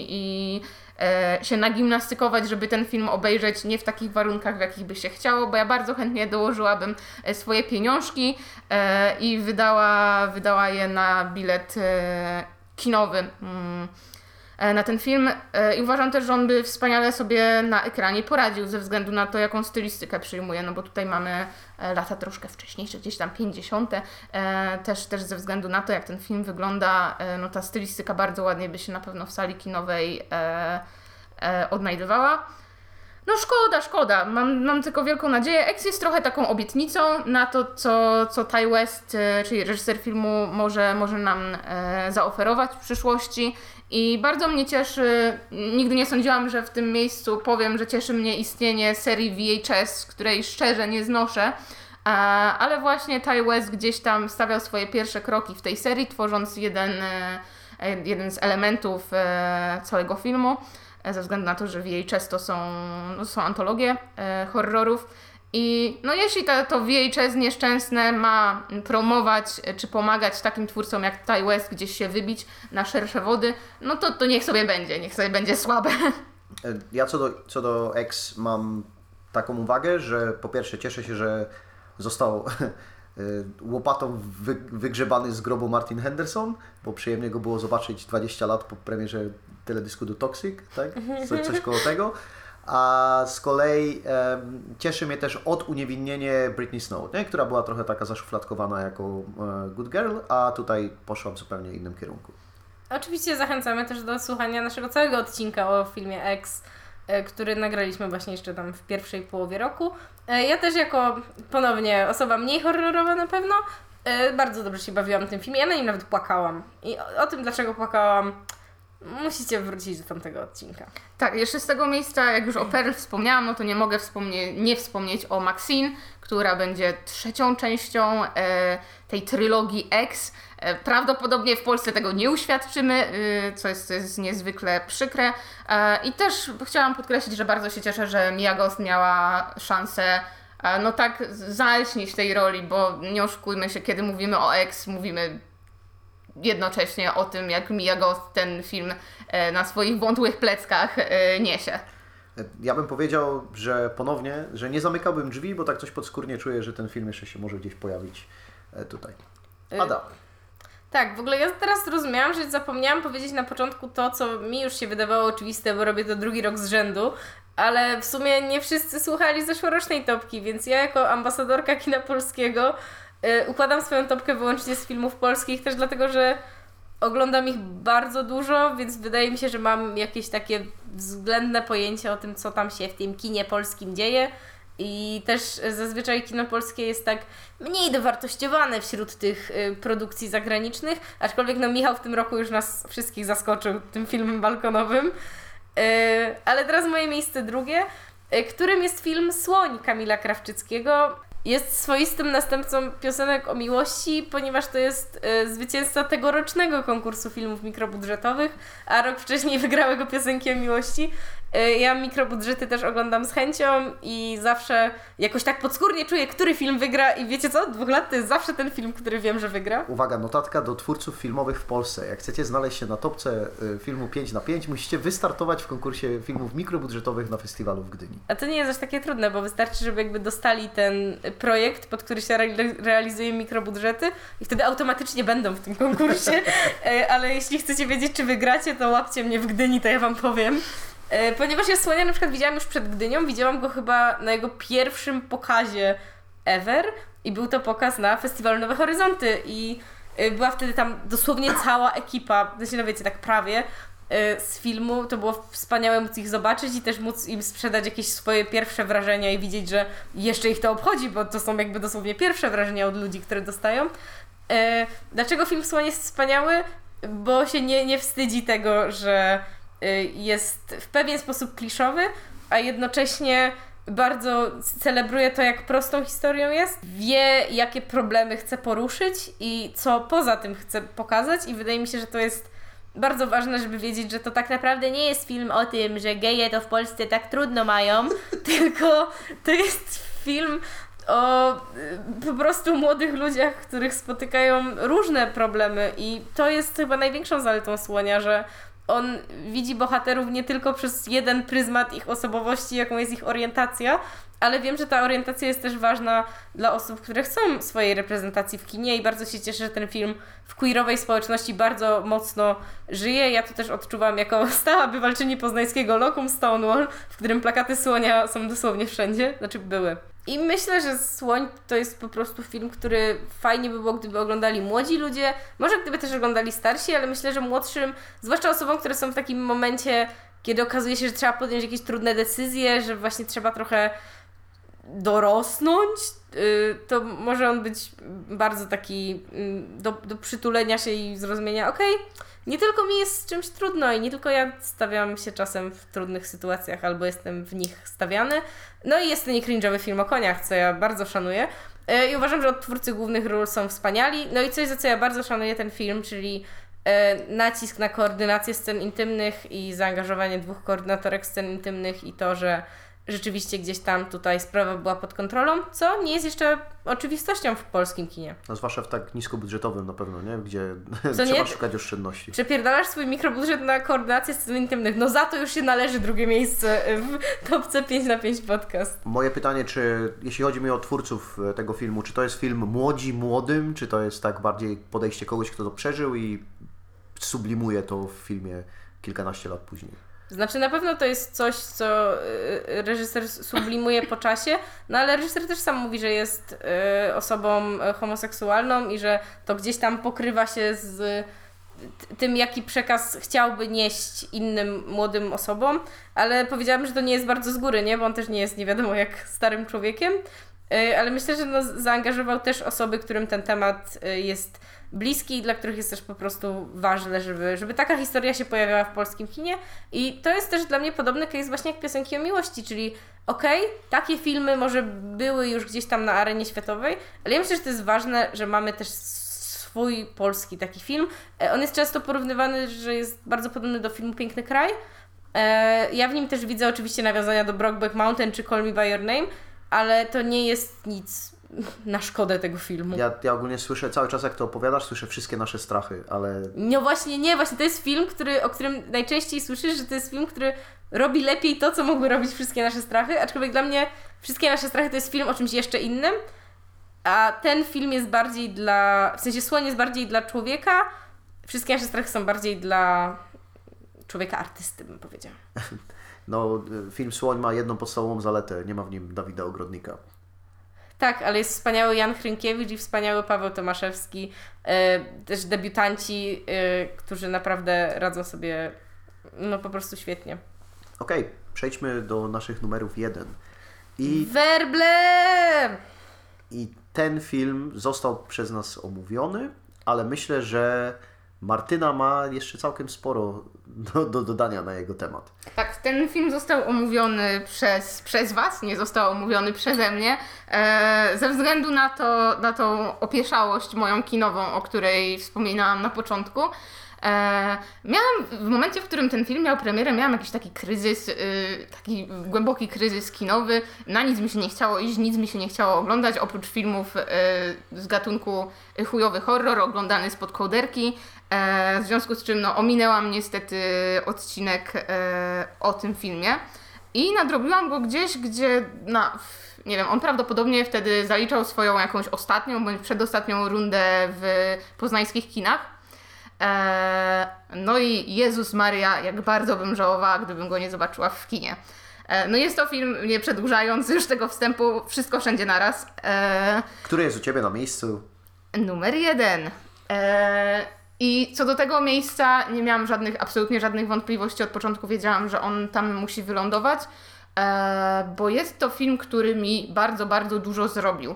i e, się nagimnastykować, żeby ten film obejrzeć nie w takich warunkach, w jakich by się chciało, bo ja bardzo chętnie dołożyłabym e, swoje pieniążki e, i wydała, wydała je na bilet e, kinowy. Mm na ten film e, i uważam też, że on by wspaniale sobie na ekranie poradził ze względu na to, jaką stylistykę przyjmuje, no bo tutaj mamy e, lata troszkę wcześniejsze, gdzieś tam 50. e, Też, też ze względu na to, jak ten film wygląda, e, no ta stylistyka bardzo ładnie by się na pewno w sali kinowej e, e, odnajdywała. No szkoda, szkoda. Mam, mam tylko wielką nadzieję. X jest trochę taką obietnicą na to, co, co Ty West, e, czyli reżyser filmu, może, może nam e, zaoferować w przyszłości. I bardzo mnie cieszy, nigdy nie sądziłam, że w tym miejscu powiem, że cieszy mnie istnienie serii VHS, której szczerze nie znoszę. Ale właśnie Ty West gdzieś tam stawiał swoje pierwsze kroki w tej serii, tworząc jeden, e, e, jeden z elementów całego filmu ze względu na to, że VHS to są, no, są antologie e, horrorów. I no jeśli to, to VHS nieszczęsne ma promować e, czy pomagać takim twórcom jak Ty West gdzieś się wybić na szersze wody, no to, to niech sobie będzie, niech sobie będzie słabe. E, Ja co do, co do X mam taką uwagę, że po pierwsze cieszę się, że został e, łopatą wy, wygrzebany z grobu Martin Henderson, bo przyjemnie go było zobaczyć 20 lat po premierze teledysku do Toxic, tak? Co, coś koło tego. A z kolei em, cieszy mnie też oduniewinnienie Britney Snow, nie? która była trochę taka zaszufladkowana jako e, good girl, a tutaj poszła w zupełnie innym kierunku. Oczywiście zachęcamy też do słuchania naszego całego odcinka o filmie X, e, który nagraliśmy właśnie jeszcze tam w pierwszej połowie roku. E, Ja też jako ponownie osoba mniej horrorowa na pewno, bardzo dobrze się bawiłam w tym filmie. Ja na nim nawet płakałam. I o, o tym, dlaczego płakałam, musicie wrócić do tamtego odcinka. Tak, jeszcze z tego miejsca, jak już o Pearl wspomniałam, no to nie mogę wspomnie- nie wspomnieć o Maxine, która będzie trzecią częścią e, tej trylogii X. E, prawdopodobnie w Polsce tego nie uświadczymy, e, co, jest, jest niezwykle przykre. E, I też chciałam podkreślić, że bardzo się cieszę, że Mia Goth miała szansę e, no tak zalśnić tej roli, bo nie oszukujmy się, kiedy mówimy o X, mówimy jednocześnie o tym, jak Mia Goth ten film e, na swoich wątłych pleckach e, niesie. Ja bym powiedział, że ponownie, że nie zamykałbym drzwi, bo tak coś podskórnie czuję, że ten film jeszcze się może gdzieś pojawić e, tutaj. Y, Ada, Tak, w ogóle ja teraz zrozumiałam, że zapomniałam powiedzieć na początku to, co mi już się wydawało oczywiste, bo robię to drugi rok z rzędu, ale w sumie nie wszyscy słuchali zeszłorocznej topki, więc ja jako ambasadorka kina polskiego układam swoją topkę wyłącznie z filmów polskich, też dlatego, że oglądam ich bardzo dużo, więc wydaje mi się, że mam jakieś takie względne pojęcie o tym, co tam się w tym kinie polskim dzieje. I też zazwyczaj kino polskie jest tak mniej dowartościowane wśród tych y, produkcji zagranicznych, aczkolwiek no Michał w tym roku już nas wszystkich zaskoczył tym filmem balkonowym. Y, ale teraz moje miejsce drugie, y, którym jest film Słoń Kamila Krawczyckiego. Jest swoistym następcą piosenek o miłości, ponieważ to jest y, zwycięzca tegorocznego konkursu filmów mikrobudżetowych, a rok wcześniej wygrały go piosenki o miłości. Y, ja mikrobudżety też oglądam z chęcią i zawsze jakoś tak podskórnie czuję, który film wygra i wiecie co? Od dwóch lat to jest zawsze ten film, który wiem, że wygra. uwaga, notatka do twórców filmowych w Polsce. Jak chcecie znaleźć się na topce e, filmu 5 na 5, musicie wystartować w konkursie filmów mikrobudżetowych na festiwalu w Gdyni. A to nie jest aż takie trudne, bo wystarczy, żeby jakby dostali ten projekt, pod który się re- realizuje mikrobudżety i wtedy automatycznie będą w tym konkursie. E, Ale jeśli chcecie wiedzieć, czy wygracie, to łapcie mnie w Gdyni, to ja Wam powiem. E, Ponieważ ja Słonia na przykład widziałam już przed Gdynią, widziałam go chyba na jego pierwszym pokazie ever i był to pokaz na festiwalu Nowe Horyzonty i e, była wtedy tam dosłownie cała ekipa, znaczy no wiecie, tak prawie, e, z filmu. To było wspaniałe móc ich zobaczyć i też móc im sprzedać jakieś swoje pierwsze wrażenia i widzieć, że jeszcze ich to obchodzi, bo to są jakby dosłownie pierwsze wrażenia od ludzi, które dostają. Dlaczego film Słoń jest wspaniały? Bo się nie, nie wstydzi tego, że jest w pewien sposób kliszowy, a jednocześnie bardzo celebruje to, jak prostą historią jest. Wie, jakie problemy chce poruszyć i co poza tym chce pokazać, i wydaje mi się, że to jest bardzo ważne, żeby wiedzieć, że to tak naprawdę nie jest film o tym, że geje to w Polsce tak trudno mają, tylko to jest film o y, po prostu młodych ludziach, których spotykają różne problemy i to jest chyba największą zaletą Słonia, że on widzi bohaterów nie tylko przez jeden pryzmat ich osobowości, jaką jest ich orientacja, ale wiem, że ta orientacja jest też ważna dla osób, które chcą swojej reprezentacji w kinie i bardzo się cieszę, że ten film w queerowej społeczności bardzo mocno żyje. Ja to też odczuwam jako stała bywalczyni poznańskiego Lokum Stonewall, w którym plakaty słonia są dosłownie wszędzie, znaczy były. I myślę, że Słoń to jest po prostu film, który fajnie by było, gdyby oglądali młodzi ludzie, może gdyby też oglądali starsi, ale myślę, że młodszym, zwłaszcza osobom, które są w takim momencie, kiedy okazuje się, że trzeba podjąć jakieś trudne decyzje, że właśnie trzeba trochę dorosnąć, y, to może on być bardzo taki mm, do, do przytulenia się i zrozumienia, okej, nie tylko mi jest z czymś trudno i nie tylko ja stawiam się czasem w trudnych sytuacjach albo jestem w nich stawiany. No i jest nie cringe'owy film o koniach, co ja bardzo szanuję. E, I uważam, że odtwórcy głównych ról są wspaniali. No i coś, za co ja bardzo szanuję ten film, czyli e, nacisk na koordynację scen intymnych i zaangażowanie dwóch koordynatorek scen intymnych i to, że rzeczywiście gdzieś tam tutaj sprawa była pod kontrolą, co nie jest jeszcze oczywistością w polskim kinie. No, zwłaszcza w tak niskobudżetowym na pewno, nie? Gdzie trzeba nie? szukać oszczędności. Przepierdalasz swój mikrobudżet na koordynację scen intymnych. No za to już się należy drugie miejsce w topce 5 na 5 podcast. Moje pytanie, czy jeśli chodzi mi o twórców e, tego filmu, czy to jest film młodzi młodym, czy to jest tak bardziej podejście kogoś, kto to przeżył i sublimuje to w filmie kilkanaście lat później? Znaczy na pewno to jest coś, co y, reżyser sublimuje po czasie, no ale reżyser też sam mówi, że jest y, osobą y, homoseksualną i że to gdzieś tam pokrywa się z tym, jaki przekaz chciałby nieść innym młodym osobom, ale powiedziałabym, że to nie jest bardzo z góry, nie? Bo on też nie jest nie wiadomo jak starym człowiekiem. y, ale myślę, że no, zaangażował też osoby, którym ten temat y, jest bliski dla których jest też po prostu ważne, żeby, żeby taka historia się pojawiała w polskim kinie. I to jest też dla mnie podobny case właśnie jak piosenki o miłości, czyli okej, okay, takie filmy może były już gdzieś tam na arenie światowej, ale ja myślę, że to jest ważne, że mamy też swój polski taki film. E, on jest często porównywany, że jest bardzo podobny do filmu Piękny Kraj. E, ja w nim też widzę oczywiście nawiązania do Brokeback Mountain czy Call Me By Your Name, ale to nie jest nic na szkodę tego filmu. Ja, ja ogólnie słyszę cały czas, jak to opowiadasz, słyszę wszystkie nasze strachy, ale. No właśnie, nie, właśnie to jest film, który, o którym najczęściej słyszysz, że to jest film, który robi lepiej to, co mogły robić wszystkie nasze strachy, aczkolwiek dla mnie wszystkie nasze strachy to jest film o czymś jeszcze innym, a ten film jest bardziej dla, w sensie Słoń jest bardziej dla człowieka, wszystkie nasze strachy są bardziej dla człowieka artysty, bym powiedziała. No, film Słoń ma jedną podstawową zaletę, nie ma w nim Dawida Ogrodnika. Tak, ale jest wspaniały Jan Hrynkiewicz i wspaniały Paweł Tomaszewski, e, też debiutanci, e, którzy naprawdę radzą sobie no po prostu świetnie. Okej, okay, przejdźmy do naszych numerów jeden. I... Werble! I ten film został przez nas omówiony, ale myślę, że Martyna ma jeszcze całkiem sporo do, do dodania na jego temat. Tak, ten film został omówiony przez, przez Was, nie został omówiony przeze mnie, e, ze względu na, to, na tą opieszałość moją kinową, o której wspominałam na początku. E, miałam, w momencie, w którym ten film miał premierę, miałam jakiś taki kryzys, y, taki głęboki kryzys kinowy. Na nic mi się nie chciało iść, nic mi się nie chciało oglądać, oprócz filmów y, z gatunku chujowy horror, oglądany spod kołderki. E, w związku z czym no, ominęłam niestety odcinek e, o tym filmie. I nadrobiłam go gdzieś, gdzie na, nie wiem, on prawdopodobnie wtedy zaliczał swoją jakąś ostatnią bądź przedostatnią rundę w poznańskich kinach. E, no i Jezus Maria, jak bardzo bym żałowała, gdybym go nie zobaczyła w kinie. E, no jest to film, nie przedłużając już tego wstępu, wszystko wszędzie naraz. E, Który jest u Ciebie na miejscu? Numer jeden. I co do tego miejsca nie miałam żadnych, absolutnie żadnych wątpliwości. Od początku wiedziałam, że on tam musi wylądować, bo jest to film, który mi bardzo, bardzo dużo zrobił.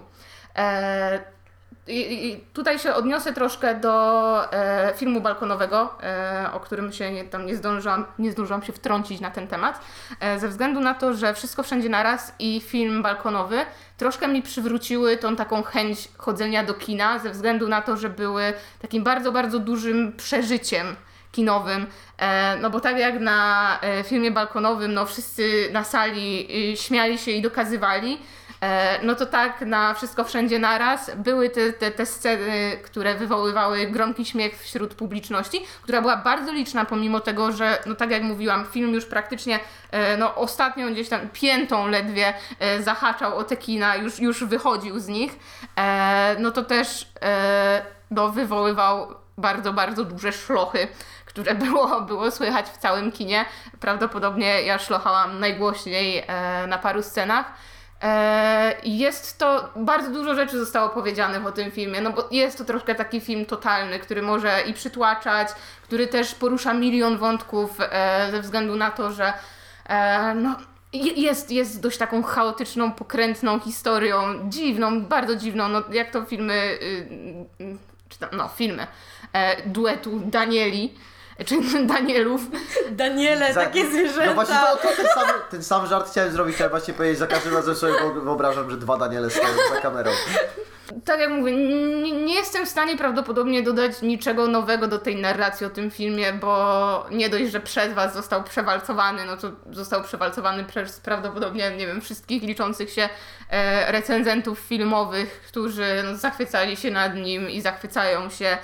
I, tutaj się odniosę troszkę do e, filmu balkonowego, e, o którym się nie, tam nie zdążyłam, nie zdążyłam się wtrącić na ten temat, e, ze względu na to, że Wszystko Wszędzie Naraz i film balkonowy troszkę mi przywróciły tą taką chęć chodzenia do kina, ze względu na to, że były takim bardzo, bardzo dużym przeżyciem kinowym, e, no bo tak jak na e, filmie balkonowym, no wszyscy na sali y, śmiali się i dokazywali, no to tak na wszystko wszędzie naraz były te, te, te sceny, które wywoływały gromki śmiech wśród publiczności, która była bardzo liczna pomimo tego, że no tak jak mówiłam, film już praktycznie e, no ostatnią gdzieś tam piętą ledwie e, zahaczał o te kina, już, już wychodził z nich, no to też no, wywoływał bardzo, bardzo duże szlochy które było, było słychać w całym kinie. Prawdopodobnie ja szlochałam najgłośniej na paru scenach. E, jest to, bardzo dużo rzeczy zostało powiedzianych o tym filmie, no bo jest to troszkę taki film totalny, który może i przytłaczać, który też porusza milion wątków e, ze względu na to, że e, no, jest, jest dość taką chaotyczną, pokrętną historią, dziwną, bardzo dziwną, no jak to filmy, y, y, czy tam, no filmy, duetu Danieli, czy Danielów. Daniele, za, takie zwierzęta. No właśnie to, to ten, sam, ten sam żart chciałem zrobić, chciałem właśnie powiedzieć, za każdym razem sobie wyobrażam, że dwa Daniele stoją za kamerą. Tak jak mówię, nie, nie, jestem w stanie prawdopodobnie dodać niczego nowego do tej narracji o tym filmie, bo nie dość, że przez Was został przewalcowany, no to został przewalcowany przez prawdopodobnie, nie wiem, wszystkich liczących się e, recenzentów filmowych, którzy no, zachwycali się nad nim i zachwycają się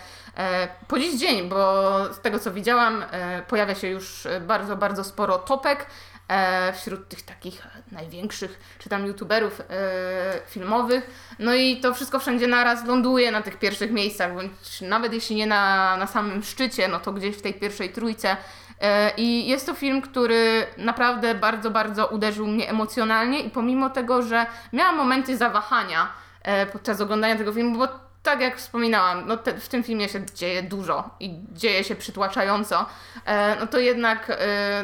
po dziś dzień, bo z tego co widziałam, e, pojawia się już bardzo, bardzo sporo topek e, wśród tych takich największych, czy tam youtuberów filmowych. No i to wszystko wszędzie naraz ląduje na tych pierwszych miejscach, bądź nawet jeśli nie na, na samym szczycie, no to gdzieś w tej pierwszej trójce. I jest to film, który naprawdę bardzo, bardzo uderzył mnie emocjonalnie i pomimo tego, że miałam momenty zawahania podczas oglądania tego filmu, bo tak jak wspominałam, no te, w tym filmie się dzieje dużo i dzieje się przytłaczająco, e, no to jednak e,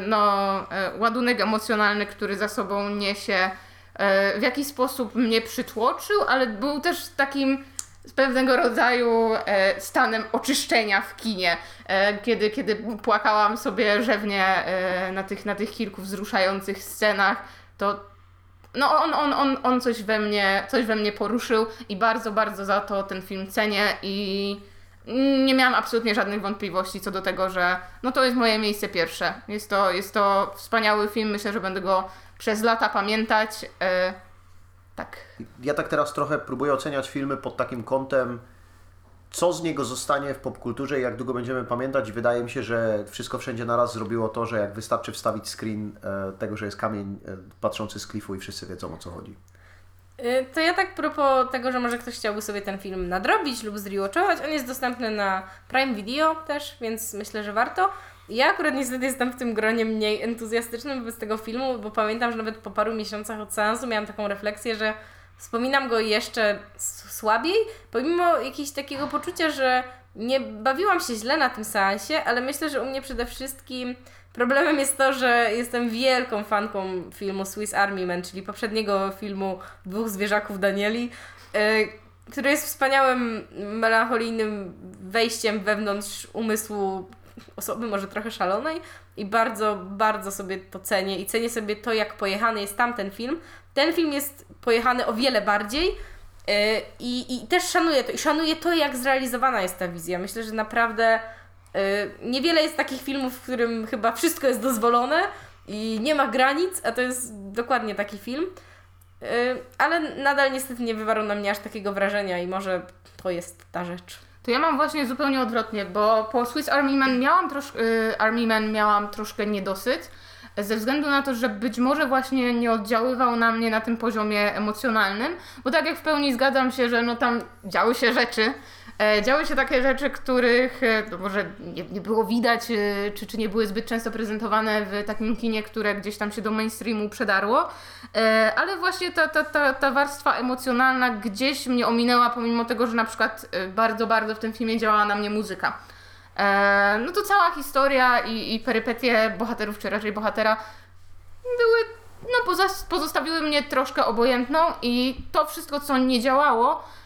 no, e, ładunek emocjonalny, który za sobą niesie e, w jakiś sposób mnie przytłoczył, ale był też takim pewnego rodzaju e, stanem oczyszczenia w kinie, e, kiedy, kiedy płakałam sobie rzewnie na, tych, na tych kilku wzruszających scenach, to no on, on, on, on coś, we mnie, coś we mnie poruszył i bardzo, bardzo za to ten film cenię i nie miałam absolutnie żadnych wątpliwości co do tego, że no to jest moje miejsce pierwsze. Jest to, jest to wspaniały film, myślę, że będę go przez lata pamiętać. E, tak. Ja tak teraz trochę próbuję oceniać filmy pod takim kątem, co z niego zostanie w popkulturze i jak długo będziemy pamiętać. Wydaje mi się, że wszystko wszędzie naraz zrobiło to, że jak wystarczy wstawić screen e, tego, że jest kamień e, patrzący z klifu i wszyscy wiedzą o co chodzi. Y, To ja tak propos tego, że może ktoś chciałby sobie ten film nadrobić lub zrewatchować, on jest dostępny na Prime Video też, więc myślę, że warto. Ja akurat niestety jestem w tym gronie mniej entuzjastycznym wobec tego filmu, bo pamiętam, że nawet po paru miesiącach od seansu miałam taką refleksję, że wspominam go jeszcze słabiej, pomimo jakiegoś takiego poczucia, że nie bawiłam się źle na tym seansie, ale myślę, że u mnie przede wszystkim problemem jest to, że jestem wielką fanką filmu Swiss Army Man, czyli poprzedniego filmu Dwóch Zwierzaków Danieli, y, który jest wspaniałym, melancholijnym wejściem wewnątrz umysłu osoby może trochę szalonej i bardzo, bardzo sobie to cenię i cenię sobie to, jak pojechany jest tamten film. Ten film jest pojechany o wiele bardziej y, i, i też szanuję to. I szanuję to, jak zrealizowana jest ta wizja. Myślę, że naprawdę y, niewiele jest takich filmów, w którym chyba wszystko jest dozwolone i nie ma granic, a to jest dokładnie taki film. Y, ale nadal niestety nie wywarł na mnie aż takiego wrażenia i może to jest ta rzecz. To ja mam właśnie zupełnie odwrotnie, bo po Swiss Army Man miałam, trosz, y, Army Man miałam troszkę niedosyt, ze względu na to, że być może właśnie nie oddziaływał na mnie na tym poziomie emocjonalnym, bo tak jak w pełni zgadzam się, że no tam działy się rzeczy, działy się takie rzeczy, których e, no może nie, nie było widać, e, czy, czy nie były zbyt często prezentowane w takim kinie, które gdzieś tam się do mainstreamu przedarło, e, ale właśnie ta, ta, ta, ta warstwa emocjonalna gdzieś mnie ominęła, pomimo tego, że na przykład e, bardzo, bardzo w tym filmie działała na mnie muzyka. E, no to cała historia i, i perypetie bohaterów, czy raczej bohatera, były, no pozostawiły mnie troszkę obojętną i to wszystko, co nie działało e,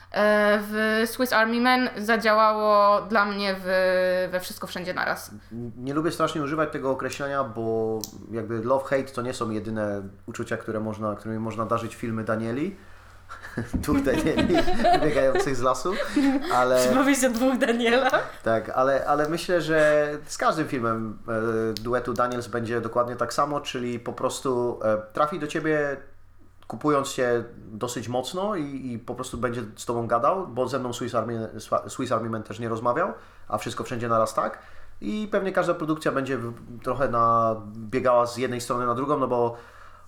w Swiss Army Man, zadziałało dla mnie w, we wszystko wszędzie naraz. Nie lubię strasznie używać tego określenia, bo jakby love-hate to nie są jedyne uczucia, które można, którymi można darzyć filmy Danieli. Dwóch Danieli wybiegających z lasu, ale... Przypowieść o dwóch Danielach. Tak, ale, ale myślę, że z każdym filmem e, duetu Daniels będzie dokładnie tak samo, czyli po prostu e, trafi do ciebie kupując cię dosyć mocno i, i po prostu będzie z tobą gadał, bo ze mną Swiss Army, Swiss Army Man też nie rozmawiał, a wszystko wszędzie naraz tak. I pewnie każda produkcja będzie trochę na, biegała z jednej strony na drugą, no bo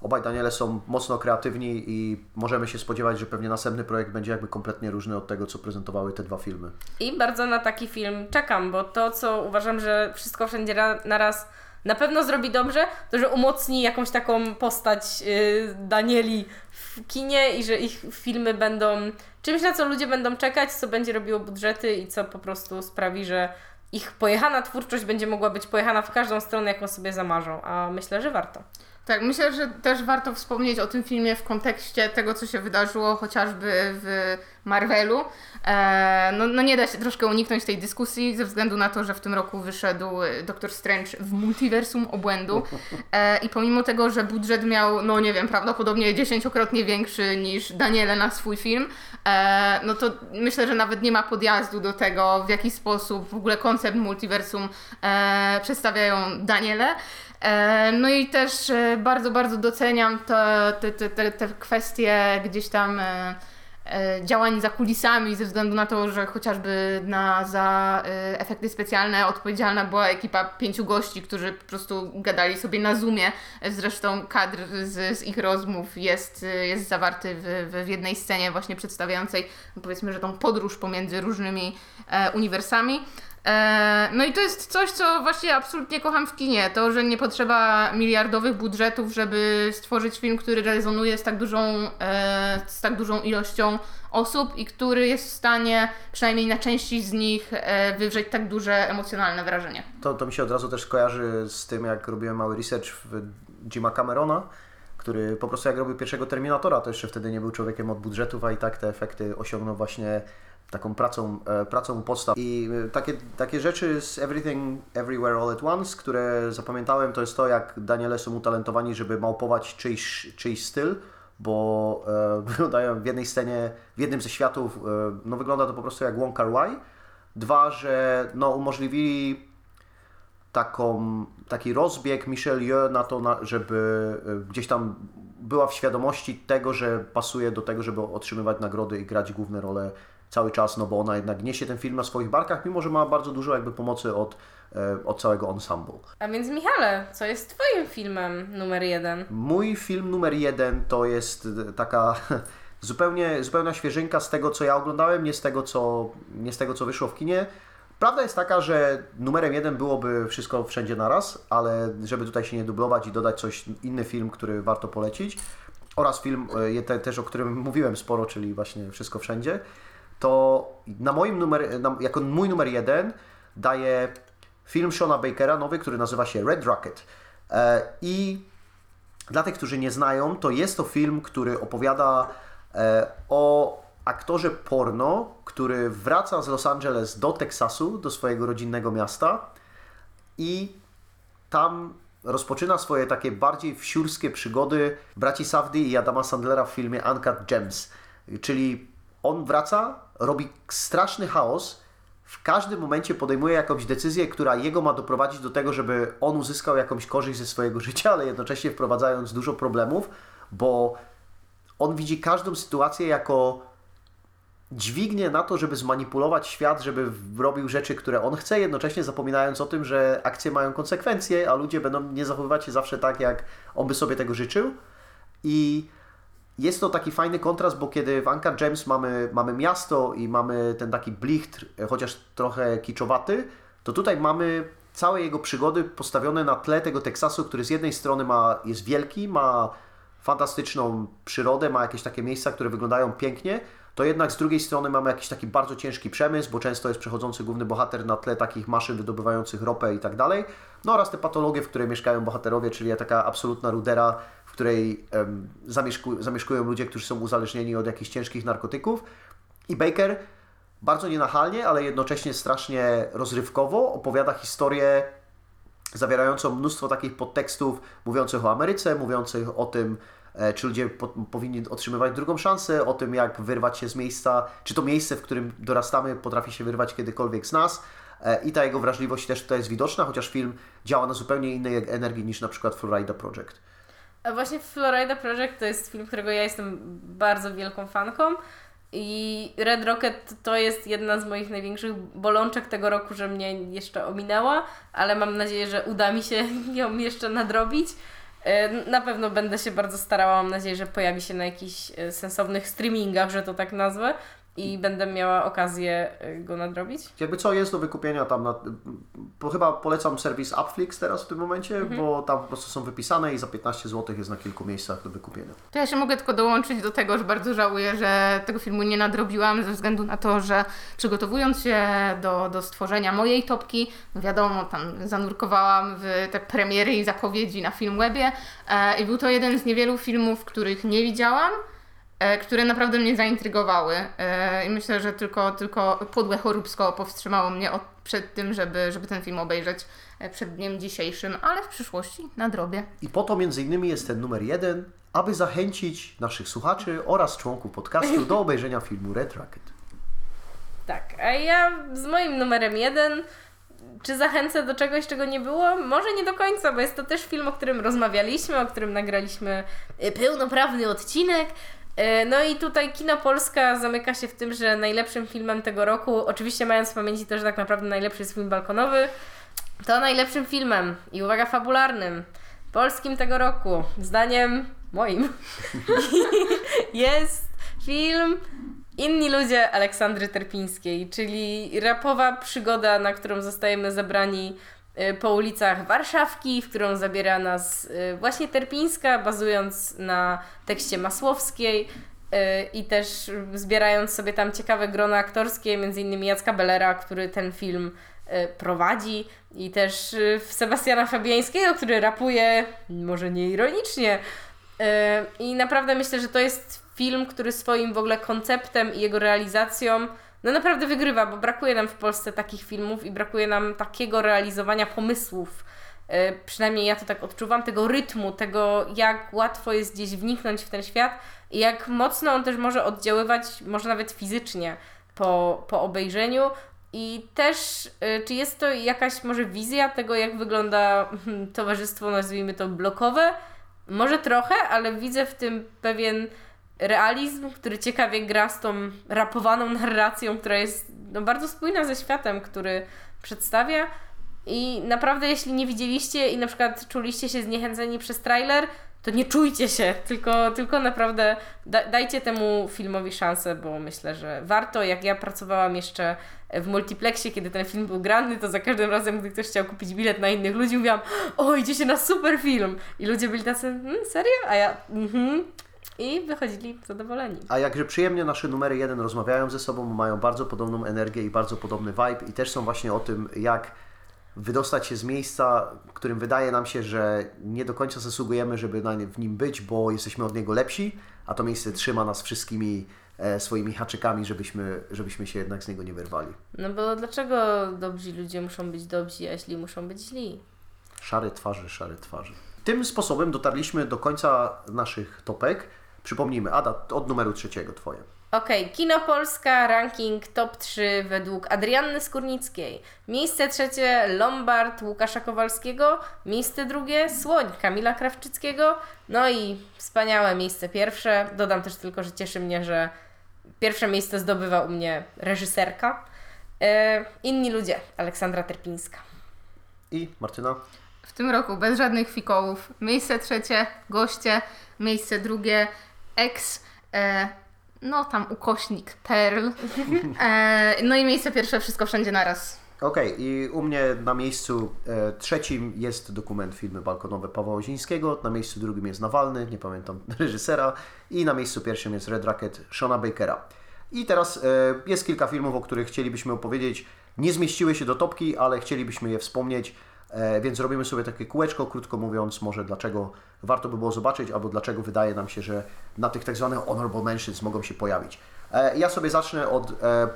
obaj Daniele są mocno kreatywni i możemy się spodziewać, że pewnie następny projekt będzie jakby kompletnie różny od tego, co prezentowały te dwa filmy. I bardzo na taki film czekam, bo to, co uważam, że wszystko wszędzie ra- naraz na pewno zrobi dobrze, to że umocni jakąś taką postać yy, Danieli w kinie i że ich filmy będą czymś, na co ludzie będą czekać, co będzie robiło budżety i co po prostu sprawi, że ich pojechana twórczość będzie mogła być pojechana w każdą stronę, jaką sobie zamarzą, a myślę, że warto. Tak, myślę, że też warto wspomnieć o tym filmie w kontekście tego, co się wydarzyło chociażby w Marvelu. E, no, no nie da się troszkę uniknąć tej dyskusji ze względu na to, że w tym roku wyszedł Doctor Strange w multiversum obłędu e, i pomimo tego, że budżet miał, no nie wiem, prawdopodobnie dziesięciokrotnie większy niż Daniele na swój film, e, no to myślę, że nawet nie ma podjazdu do tego, w jaki sposób w ogóle koncept multiversum przedstawiają Daniele. E, No i też e, bardzo, bardzo doceniam te, te, te, te, kwestie gdzieś tam e, działań za kulisami, ze względu na to, że chociażby na, za efekty specjalne odpowiedzialna była ekipa pięciu gości, którzy po prostu gadali sobie na Zoomie. Zresztą kadr z, z ich rozmów jest, jest zawarty w, w- jednej scenie właśnie przedstawiającej powiedzmy, że tą podróż pomiędzy różnymi uniwersami. E, No i to jest coś, co właśnie absolutnie kocham w kinie. To, że nie potrzeba miliardowych budżetów, żeby stworzyć film, który rezonuje z tak dużą, e, z tak dużą ilością osób i który jest w stanie przynajmniej na części z nich e, wywrzeć tak duże emocjonalne wrażenie. To, to mi się od razu też kojarzy z tym, jak robiłem mały research w Jima Camerona, który po prostu jak robił pierwszego Terminatora, to jeszcze wtedy nie był człowiekiem od budżetów, a i tak te efekty osiągnął właśnie taką pracą, e, pracą podstaw. I e, takie, takie rzeczy z Everything Everywhere All at Once, które zapamiętałem, to jest to, jak Daniele są utalentowani, żeby małpować czyjś, czyjś styl, bo e, wyglądają w jednej scenie, w jednym ze światów, e, no wygląda to po prostu jak Wong Kar Wai. Dwa, że no, umożliwili taką, taki rozbieg Michelle Yeoh na to, na, żeby e, gdzieś tam była w świadomości tego, że pasuje do tego, żeby otrzymywać nagrody i grać główne role cały czas, no bo ona jednak niesie ten film na swoich barkach, mimo że ma bardzo dużo jakby pomocy od, e, od całego ensemble. A więc Michale, co jest Twoim filmem numer jeden? Mój film numer jeden to jest e, taka zupełnie, zupełna świeżynka z tego, co ja oglądałem, nie z tego, co, nie z tego, co wyszło w kinie. Prawda jest taka, że numerem jeden byłoby wszystko wszędzie naraz, ale żeby tutaj się nie dublować i dodać coś, inny film, który warto polecić oraz film e, te, też, o którym mówiłem sporo, czyli właśnie Wszystko Wszędzie, to na moim numer, na, jako mój numer jeden daję film Shona Bakera, nowy, który nazywa się Red Rocket. E, I dla tych, którzy nie znają, to jest to film, który opowiada e, o aktorze porno, który wraca z Los Angeles do Teksasu, do swojego rodzinnego miasta i tam rozpoczyna swoje takie bardziej wsiurskie przygody braci Safdie i Adama Sandlera w filmie Uncut Gems. Czyli on wraca, robi straszny chaos, w każdym momencie podejmuje jakąś decyzję, która jego ma doprowadzić do tego, żeby on uzyskał jakąś korzyść ze swojego życia, ale jednocześnie wprowadzając dużo problemów, bo on widzi każdą sytuację jako dźwignię na to, żeby zmanipulować świat, żeby robił rzeczy, które on chce, jednocześnie zapominając o tym, że akcje mają konsekwencje, a ludzie będą nie zachowywać się zawsze tak, jak on by sobie tego życzył. I jest to taki fajny kontrast, bo kiedy w Anchor James mamy, mamy miasto i mamy ten taki blichtr, chociaż trochę kiczowaty, to tutaj mamy całe jego przygody postawione na tle tego Teksasu, który z jednej strony ma, jest wielki, ma fantastyczną przyrodę, ma jakieś takie miejsca, które wyglądają pięknie, to jednak z drugiej strony mamy jakiś taki bardzo ciężki przemysł, bo często jest przechodzący główny bohater na tle takich maszyn wydobywających ropę i tak dalej. No oraz te patologie, w której mieszkają bohaterowie, czyli taka absolutna rudera, której um, zamieszku, zamieszkują ludzie, którzy są uzależnieni od jakichś ciężkich narkotyków. I Baker bardzo nienachalnie, ale jednocześnie strasznie rozrywkowo opowiada historię zawierającą mnóstwo takich podtekstów mówiących o Ameryce, mówiących o tym, E, czy ludzie po, powinni otrzymywać drugą szansę, o tym jak wyrwać się z miejsca, czy to miejsce, w którym dorastamy, potrafi się wyrwać kiedykolwiek z nas. E, I ta jego wrażliwość też tutaj jest widoczna, chociaż film działa na zupełnie innej energii niż na przykład Florida Project. Właśnie Florida Project to jest film, którego ja jestem bardzo wielką fanką. I Red Rocket to jest jedna z moich największych bolączek tego roku, że mnie jeszcze ominęła, ale mam nadzieję, że uda mi się ją jeszcze nadrobić. E, na pewno będę się bardzo starała, mam nadzieję, że pojawi się na jakichś e, sensownych streamingach, że to tak nazwę i będę miała okazję e, go nadrobić. Jakby co jest do wykupienia tam, na, bo chyba polecam serwis Upflix teraz w tym momencie, mhm. bo tam po prostu są wypisane i za 15 zł jest na kilku miejscach do wykupienia. To ja się mogę tylko dołączyć do tego, że bardzo żałuję, że tego filmu nie nadrobiłam ze względu na to, że przygotowując się do, do stworzenia mojej topki, no wiadomo, tam zanurkowałam w te premiery i zapowiedzi na Filmwebie e, i był to jeden z niewielu filmów, których nie widziałam, które naprawdę mnie zaintrygowały. E, I myślę, że tylko, tylko podłe choróbsko powstrzymało mnie od, przed tym, żeby, żeby ten film obejrzeć e, przed dniem dzisiejszym, ale w przyszłości nadrobię. I po to między innymi jest ten numer jeden, aby zachęcić naszych słuchaczy oraz członków podcastu do obejrzenia filmu Red Rocket. Tak, a ja z moim numerem jeden czy zachęcę do czegoś, czego nie było? Może nie do końca, bo jest to też film, o którym rozmawialiśmy, o którym nagraliśmy pełnoprawny odcinek. E, no i tutaj Kino Polska zamyka się w tym, że najlepszym filmem tego roku, oczywiście mając w pamięci to, że tak naprawdę najlepszy jest film balkonowy, to najlepszym filmem i uwaga fabularnym polskim tego roku, zdaniem moim, jest film Inni ludzie Aleksandry Terpińskiej, czyli rapowa przygoda, na którą zostajemy zabrani Y, po ulicach Warszawki, w którą zabiera nas y, właśnie Terpińska, bazując na tekście Masłowskiej y, i też zbierając sobie tam ciekawe grona aktorskie, między innymi Jacka Bellera, który ten film prowadzi i też Sebastiana Fabiańskiego, który rapuje, może nie ironicznie, I naprawdę myślę, że to jest film, który swoim w ogóle konceptem i jego realizacją no naprawdę wygrywa, bo brakuje nam w Polsce takich filmów i brakuje nam takiego realizowania pomysłów. E, Przynajmniej ja to tak odczuwam, tego rytmu, tego jak łatwo jest gdzieś wniknąć w ten świat i jak mocno on też może oddziaływać, może nawet fizycznie po, po obejrzeniu. I też, y, czy jest to jakaś może wizja tego, jak wygląda hmm, towarzystwo, nazwijmy to blokowe? Może trochę, ale widzę w tym pewien realizm, który ciekawie gra z tą rapowaną narracją, która jest no, bardzo spójna ze światem, który przedstawia. I naprawdę, jeśli nie widzieliście i na przykład czuliście się zniechęceni przez trailer, to nie czujcie się, tylko, tylko naprawdę da, dajcie temu filmowi szansę, bo myślę, że warto. Jak ja pracowałam jeszcze w multiplexie, kiedy ten film był grany, to za każdym razem, gdy ktoś chciał kupić bilet na innych ludzi, mówiłam, o, idzie się na super film. I ludzie byli tacy, hm, serio? A ja, mhm. I wychodzili zadowoleni. A jakże przyjemnie nasze numery jeden rozmawiają ze sobą, mają bardzo podobną energię i bardzo podobny vibe i też są właśnie o tym, jak wydostać się z miejsca, w którym wydaje nam się, że nie do końca zasługujemy, żeby w nim być, bo jesteśmy od niego lepsi, a to miejsce trzyma nas wszystkimi e, swoimi haczykami, żebyśmy, żebyśmy się jednak z niego nie wyrwali. No bo dlaczego dobrzy ludzie muszą być dobrzy, a źli muszą być źli? Szare twarze, szare twarze. Tym sposobem dotarliśmy do końca naszych topek. Przypomnijmy, Ada, od numeru trzeciego Twoje. Okej, Kino Polska, ranking top 3 według Adrianny Skórnickiej. Miejsce trzecie Lombard Łukasza Kowalskiego. Miejsce drugie Słoń Kamila Krawczyckiego. No i wspaniałe miejsce pierwsze. Dodam też tylko, że cieszy mnie, że pierwsze miejsce zdobywa u mnie reżyserka. E, inni ludzie, Aleksandra Terpińska. I Martyna? W tym roku bez żadnych fikołów. Miejsce trzecie, goście. Miejsce drugie, ex. E, no tam ukośnik, perl. E, no i miejsce pierwsze, wszystko wszędzie naraz. Okej, i u mnie na miejscu e, trzecim jest dokument filmy balkonowe Pawła Ozińskiego, na miejscu drugim jest Nawalny, nie pamiętam reżysera, i na miejscu pierwszym jest Red Rocket Shona Bakera. I teraz e, jest kilka filmów, o których chcielibyśmy opowiedzieć. Nie zmieściły się do topki, ale chcielibyśmy je wspomnieć, więc robimy sobie takie kółeczko, krótko mówiąc, może dlaczego warto by było zobaczyć, albo dlaczego wydaje nam się, że na tych tak zwanych honorable mentions mogą się pojawić. E, ja sobie zacznę od e,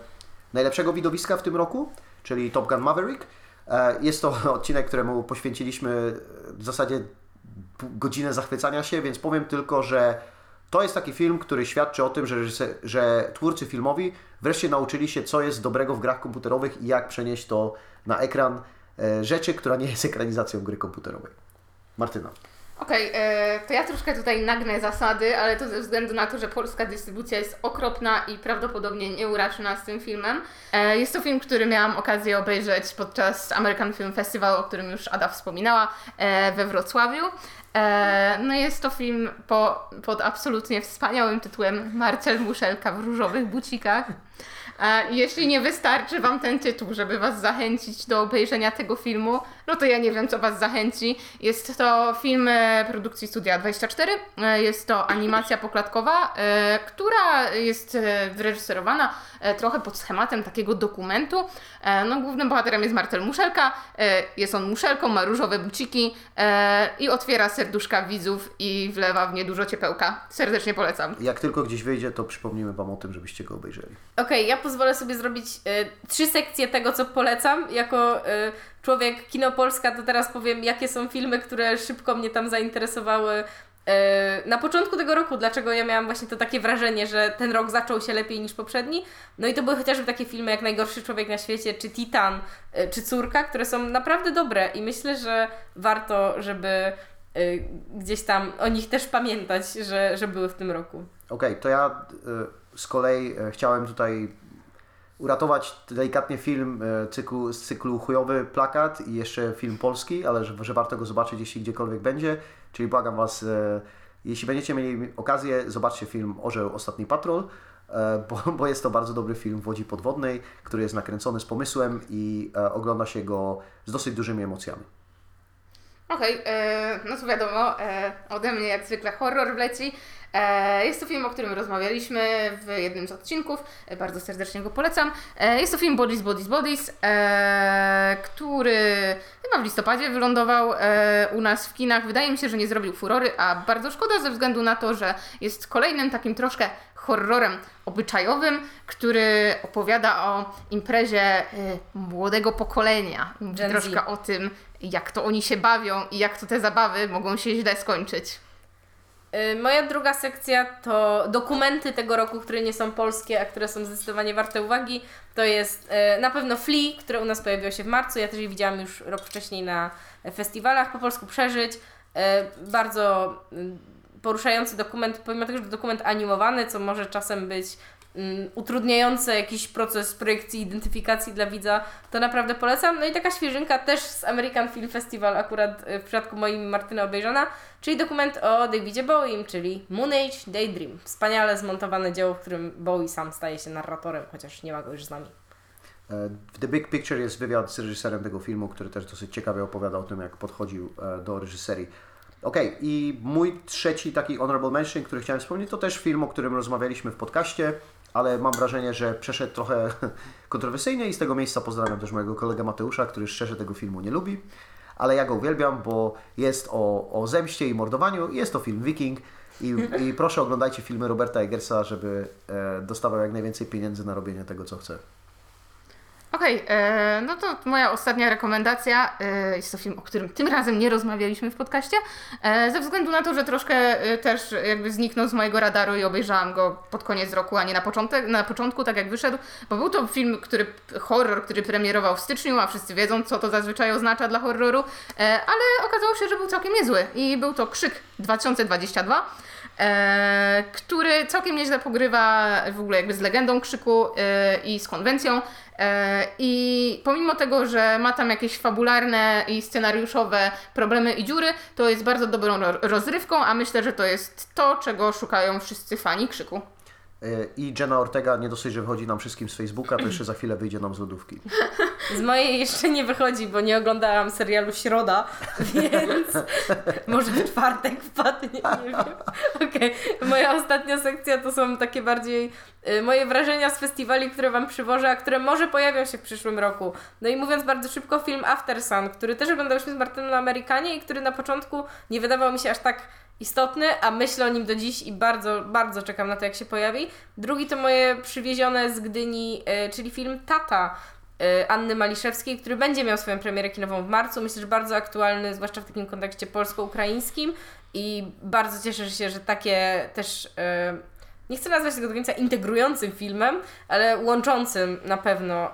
najlepszego widowiska w tym roku, czyli Top Gun Maverick. E, Jest to odcinek, któremu poświęciliśmy w zasadzie godzinę zachwycania się, więc powiem tylko, że to jest taki film, który świadczy o tym, że, że twórcy filmowi wreszcie nauczyli się, co jest dobrego w grach komputerowych i jak przenieść to na ekran e, rzeczy, która nie jest ekranizacją gry komputerowej. Martyna. Okej, e, to ja troszkę tutaj nagnę zasady, ale to ze względu na to, że polska dystrybucja jest okropna i prawdopodobnie nie uraczy nas tym filmem. E, jest to film, który miałam okazję obejrzeć podczas American Film Festival, o którym już Ada wspominała, e, we Wrocławiu. E, no jest to film po, pod absolutnie wspaniałym tytułem Marcel Muszelka w różowych bucikach. Jeśli nie wystarczy Wam ten tytuł, żeby Was zachęcić do obejrzenia tego filmu, no to ja nie wiem, co Was zachęci. Jest to film e, produkcji Studia 24. E, Jest to animacja poklatkowa, e, która jest wyreżyserowana trochę pod schematem takiego dokumentu. No, głównym bohaterem jest Marcel Muszelka. Jest on muszelką, ma różowe buciki i otwiera serduszka widzów i wlewa w nie dużo ciepełka. Serdecznie polecam. Jak tylko gdzieś wyjdzie, to przypomnimy Wam o tym, żebyście go obejrzeli. Okej, ja pozwolę sobie zrobić trzy sekcje tego, co polecam. Jako człowiek Kino Polska, to teraz powiem, jakie są filmy, które szybko mnie tam zainteresowały. y, Na początku tego roku, dlaczego ja miałam właśnie to takie wrażenie, że ten rok zaczął się lepiej niż poprzedni. No i to były chociażby takie filmy jak Najgorszy Człowiek na świecie, czy Titan, y, czy Córka, które są naprawdę dobre i myślę, że warto, żeby y, gdzieś tam o nich też pamiętać, że, że były w tym roku. Okej, to ja e, z kolei e, chciałem tutaj uratować delikatnie film e, cyklu, z cyklu Chujowy Plakat i jeszcze film polski, ale że, że warto go zobaczyć, jeśli gdziekolwiek będzie. Czyli błagam Was, e, jeśli będziecie mieli okazję, zobaczcie film Orzeł Ostatni Patrol, e, bo, bo jest to bardzo dobry film w Łodzi Podwodnej, który jest nakręcony z pomysłem i ogląda się go z dosyć dużymi emocjami. Okej, e, no to wiadomo, ode mnie jak zwykle horror wleci. E, jest to film, o którym rozmawialiśmy w jednym z odcinków, e, bardzo serdecznie go polecam. E, jest to film Bodies, Bodies, Bodies, który chyba w listopadzie wylądował u nas w kinach. Wydaje mi się, że nie zrobił furory, a bardzo szkoda ze względu na to, że jest kolejnym takim troszkę horrorem obyczajowym, który opowiada o imprezie młodego pokolenia. Gen troszkę o tym, jak to oni się bawią i jak to te zabawy mogą się źle skończyć. Y, Moja druga sekcja to dokumenty tego roku, które nie są polskie, a które są zdecydowanie warte uwagi. To jest y, na pewno Flea, które u nas pojawiło się w marcu. Ja też je widziałam już rok wcześniej na festiwalach. Po polsku Przeżyć. Y, Bardzo poruszający dokument, pomimo tego, że to dokument animowany, co może czasem być mm, utrudniające jakiś proces projekcji, identyfikacji dla widza, to naprawdę polecam. No i taka świeżynka też z American Film Festival, akurat y, w przypadku moim Martyna obejrzana, czyli dokument o Davidzie Bowiem, czyli Moon Age Daydream. Wspaniale zmontowane dzieło, w którym Bowie sam staje się narratorem, chociaż nie ma go już z nami. E, W The Big Picture jest wywiad z reżyserem tego filmu, który też dosyć ciekawie opowiada o tym, jak podchodził e, do reżyserii. Okej, i mój trzeci taki honorable mention, który chciałem wspomnieć, to też film, o którym rozmawialiśmy w podcaście, ale mam wrażenie, że przeszedł trochę kontrowersyjnie i z tego miejsca pozdrawiam też mojego kolegę Mateusza, który szczerze tego filmu nie lubi, ale ja go uwielbiam, bo jest o, o zemście i mordowaniu, jest to film Viking. I, i proszę oglądajcie filmy Roberta Eggersa, żeby e, dostawał jak najwięcej pieniędzy na robienie tego, co chce. Okej, e, no to moja ostatnia rekomendacja. E, jest to film, o którym tym razem nie rozmawialiśmy w podcaście, e, ze względu na to, że troszkę e, też jakby zniknął z mojego radaru i obejrzałam go pod koniec roku, a nie na, początek, na początku, tak jak wyszedł, bo był to film, który, horror, który premierował w styczniu, a wszyscy wiedzą, co to zazwyczaj oznacza dla horroru, ale okazało się, że był całkiem niezły i był to Krzyk 2022 e, który całkiem nieźle pogrywa w ogóle jakby z legendą krzyku e, i z konwencją. E, I pomimo tego, że ma tam jakieś fabularne i scenariuszowe problemy i dziury, to jest bardzo dobrą ro- rozrywką, a myślę, że to jest to, czego szukają wszyscy fani krzyku. I Jenna Ortega nie dosyć, że wychodzi nam wszystkim z Facebooka, to jeszcze za chwilę wyjdzie nam z lodówki. Z mojej jeszcze nie wychodzi, bo nie oglądałam serialu Środa, więc może w czwartek wpadnie, nie wiem. Okej, moja ostatnia sekcja to są takie bardziej y, moje wrażenia z festiwali, które Wam przywożę, a które może pojawią się w przyszłym roku. No i mówiąc bardzo szybko, film After Sun, który też oglądałyśmy z Martynem na Amerykanie i który na początku nie wydawał mi się aż tak istotny, a myślę o nim do dziś i bardzo, bardzo czekam na to, jak się pojawi. Drugi to moje przywiezione z Gdyni, y, czyli film Tata, y, Anny Maliszewskiej, który będzie miał swoją premierę kinową w marcu. Myślę, że bardzo aktualny, zwłaszcza w takim kontekście polsko-ukraińskim i bardzo cieszę się, że takie też, y, nie chcę nazwać tego do końca integrującym filmem, ale łączącym na pewno,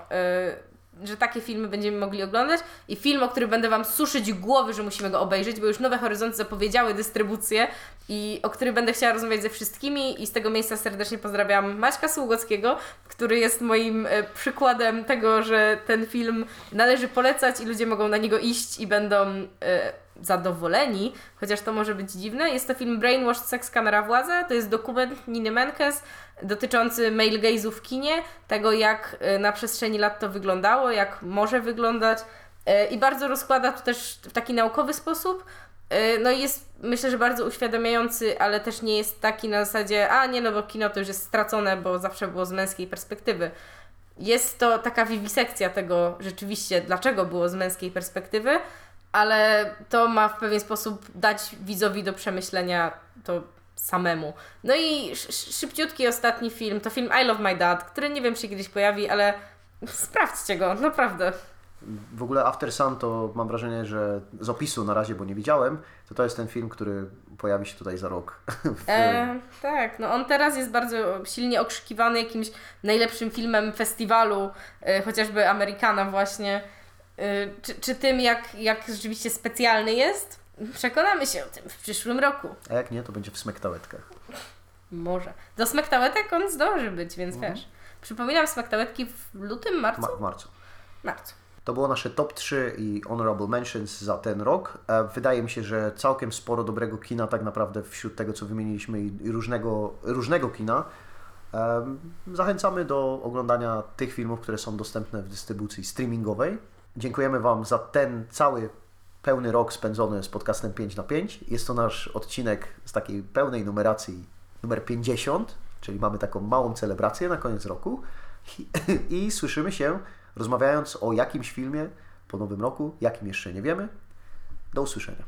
że takie filmy będziemy mogli oglądać i film, o który będę Wam suszyć głowy, że musimy go obejrzeć, bo już Nowe Horyzonty zapowiedziały dystrybucję i o który będę chciała rozmawiać ze wszystkimi i z tego miejsca serdecznie pozdrawiam Maćka Sługockiego, który jest moim e, przykładem tego, że ten film należy polecać i ludzie mogą na niego iść i będą e, zadowoleni, chociaż to może być dziwne. Jest to film Brainwashed Sex Kamera Władza, to jest dokument Niny Menkes dotyczący male gaze'u w kinie, tego jak e, na przestrzeni lat to wyglądało, jak może wyglądać e, i bardzo rozkłada to też w taki naukowy sposób. E, No i jest myślę, że bardzo uświadamiający, ale też nie jest taki na zasadzie, a nie no, bo kino to już jest stracone, bo zawsze było z męskiej perspektywy. Jest to taka wiwisekcja tego rzeczywiście, dlaczego było z męskiej perspektywy, ale to ma w pewien sposób dać widzowi do przemyślenia to samemu. No i sz- sz- szybciutki ostatni film to film I Love My Dad, który nie wiem, czy się kiedyś pojawi, ale sprawdźcie go, naprawdę. W ogóle After Sun to mam wrażenie, że z opisu na razie, bo nie widziałem, to to jest ten film, który pojawi się tutaj za rok. E, tak, no on teraz jest bardzo silnie okrzykiwany jakimś najlepszym filmem festiwalu, e, chociażby Amerykana właśnie. E, czy, czy tym, jak, jak rzeczywiście specjalny jest? Przekonamy się o tym w przyszłym roku. A jak nie, to będzie w smektałetkach. Może. Do smektałetek on zdąży być, więc Mhm. wiesz. Przypominam smektałetki w lutym, marcu? Ma, w marcu. marcu. To było nasze top 3 i honorable mentions za ten rok. E, Wydaje mi się, że całkiem sporo dobrego kina tak naprawdę wśród tego, co wymieniliśmy i różnego, różnego kina. Em, Zachęcamy do oglądania tych filmów, które są dostępne w dystrybucji streamingowej. Dziękujemy Wam za ten cały pełny rok spędzony z podcastem 5 na 5. Jest to nasz odcinek z takiej pełnej numeracji numer 50, czyli mamy taką małą celebrację na koniec roku. I, i słyszymy się rozmawiając o jakimś filmie po nowym roku. Jakim jeszcze nie wiemy. Do usłyszenia.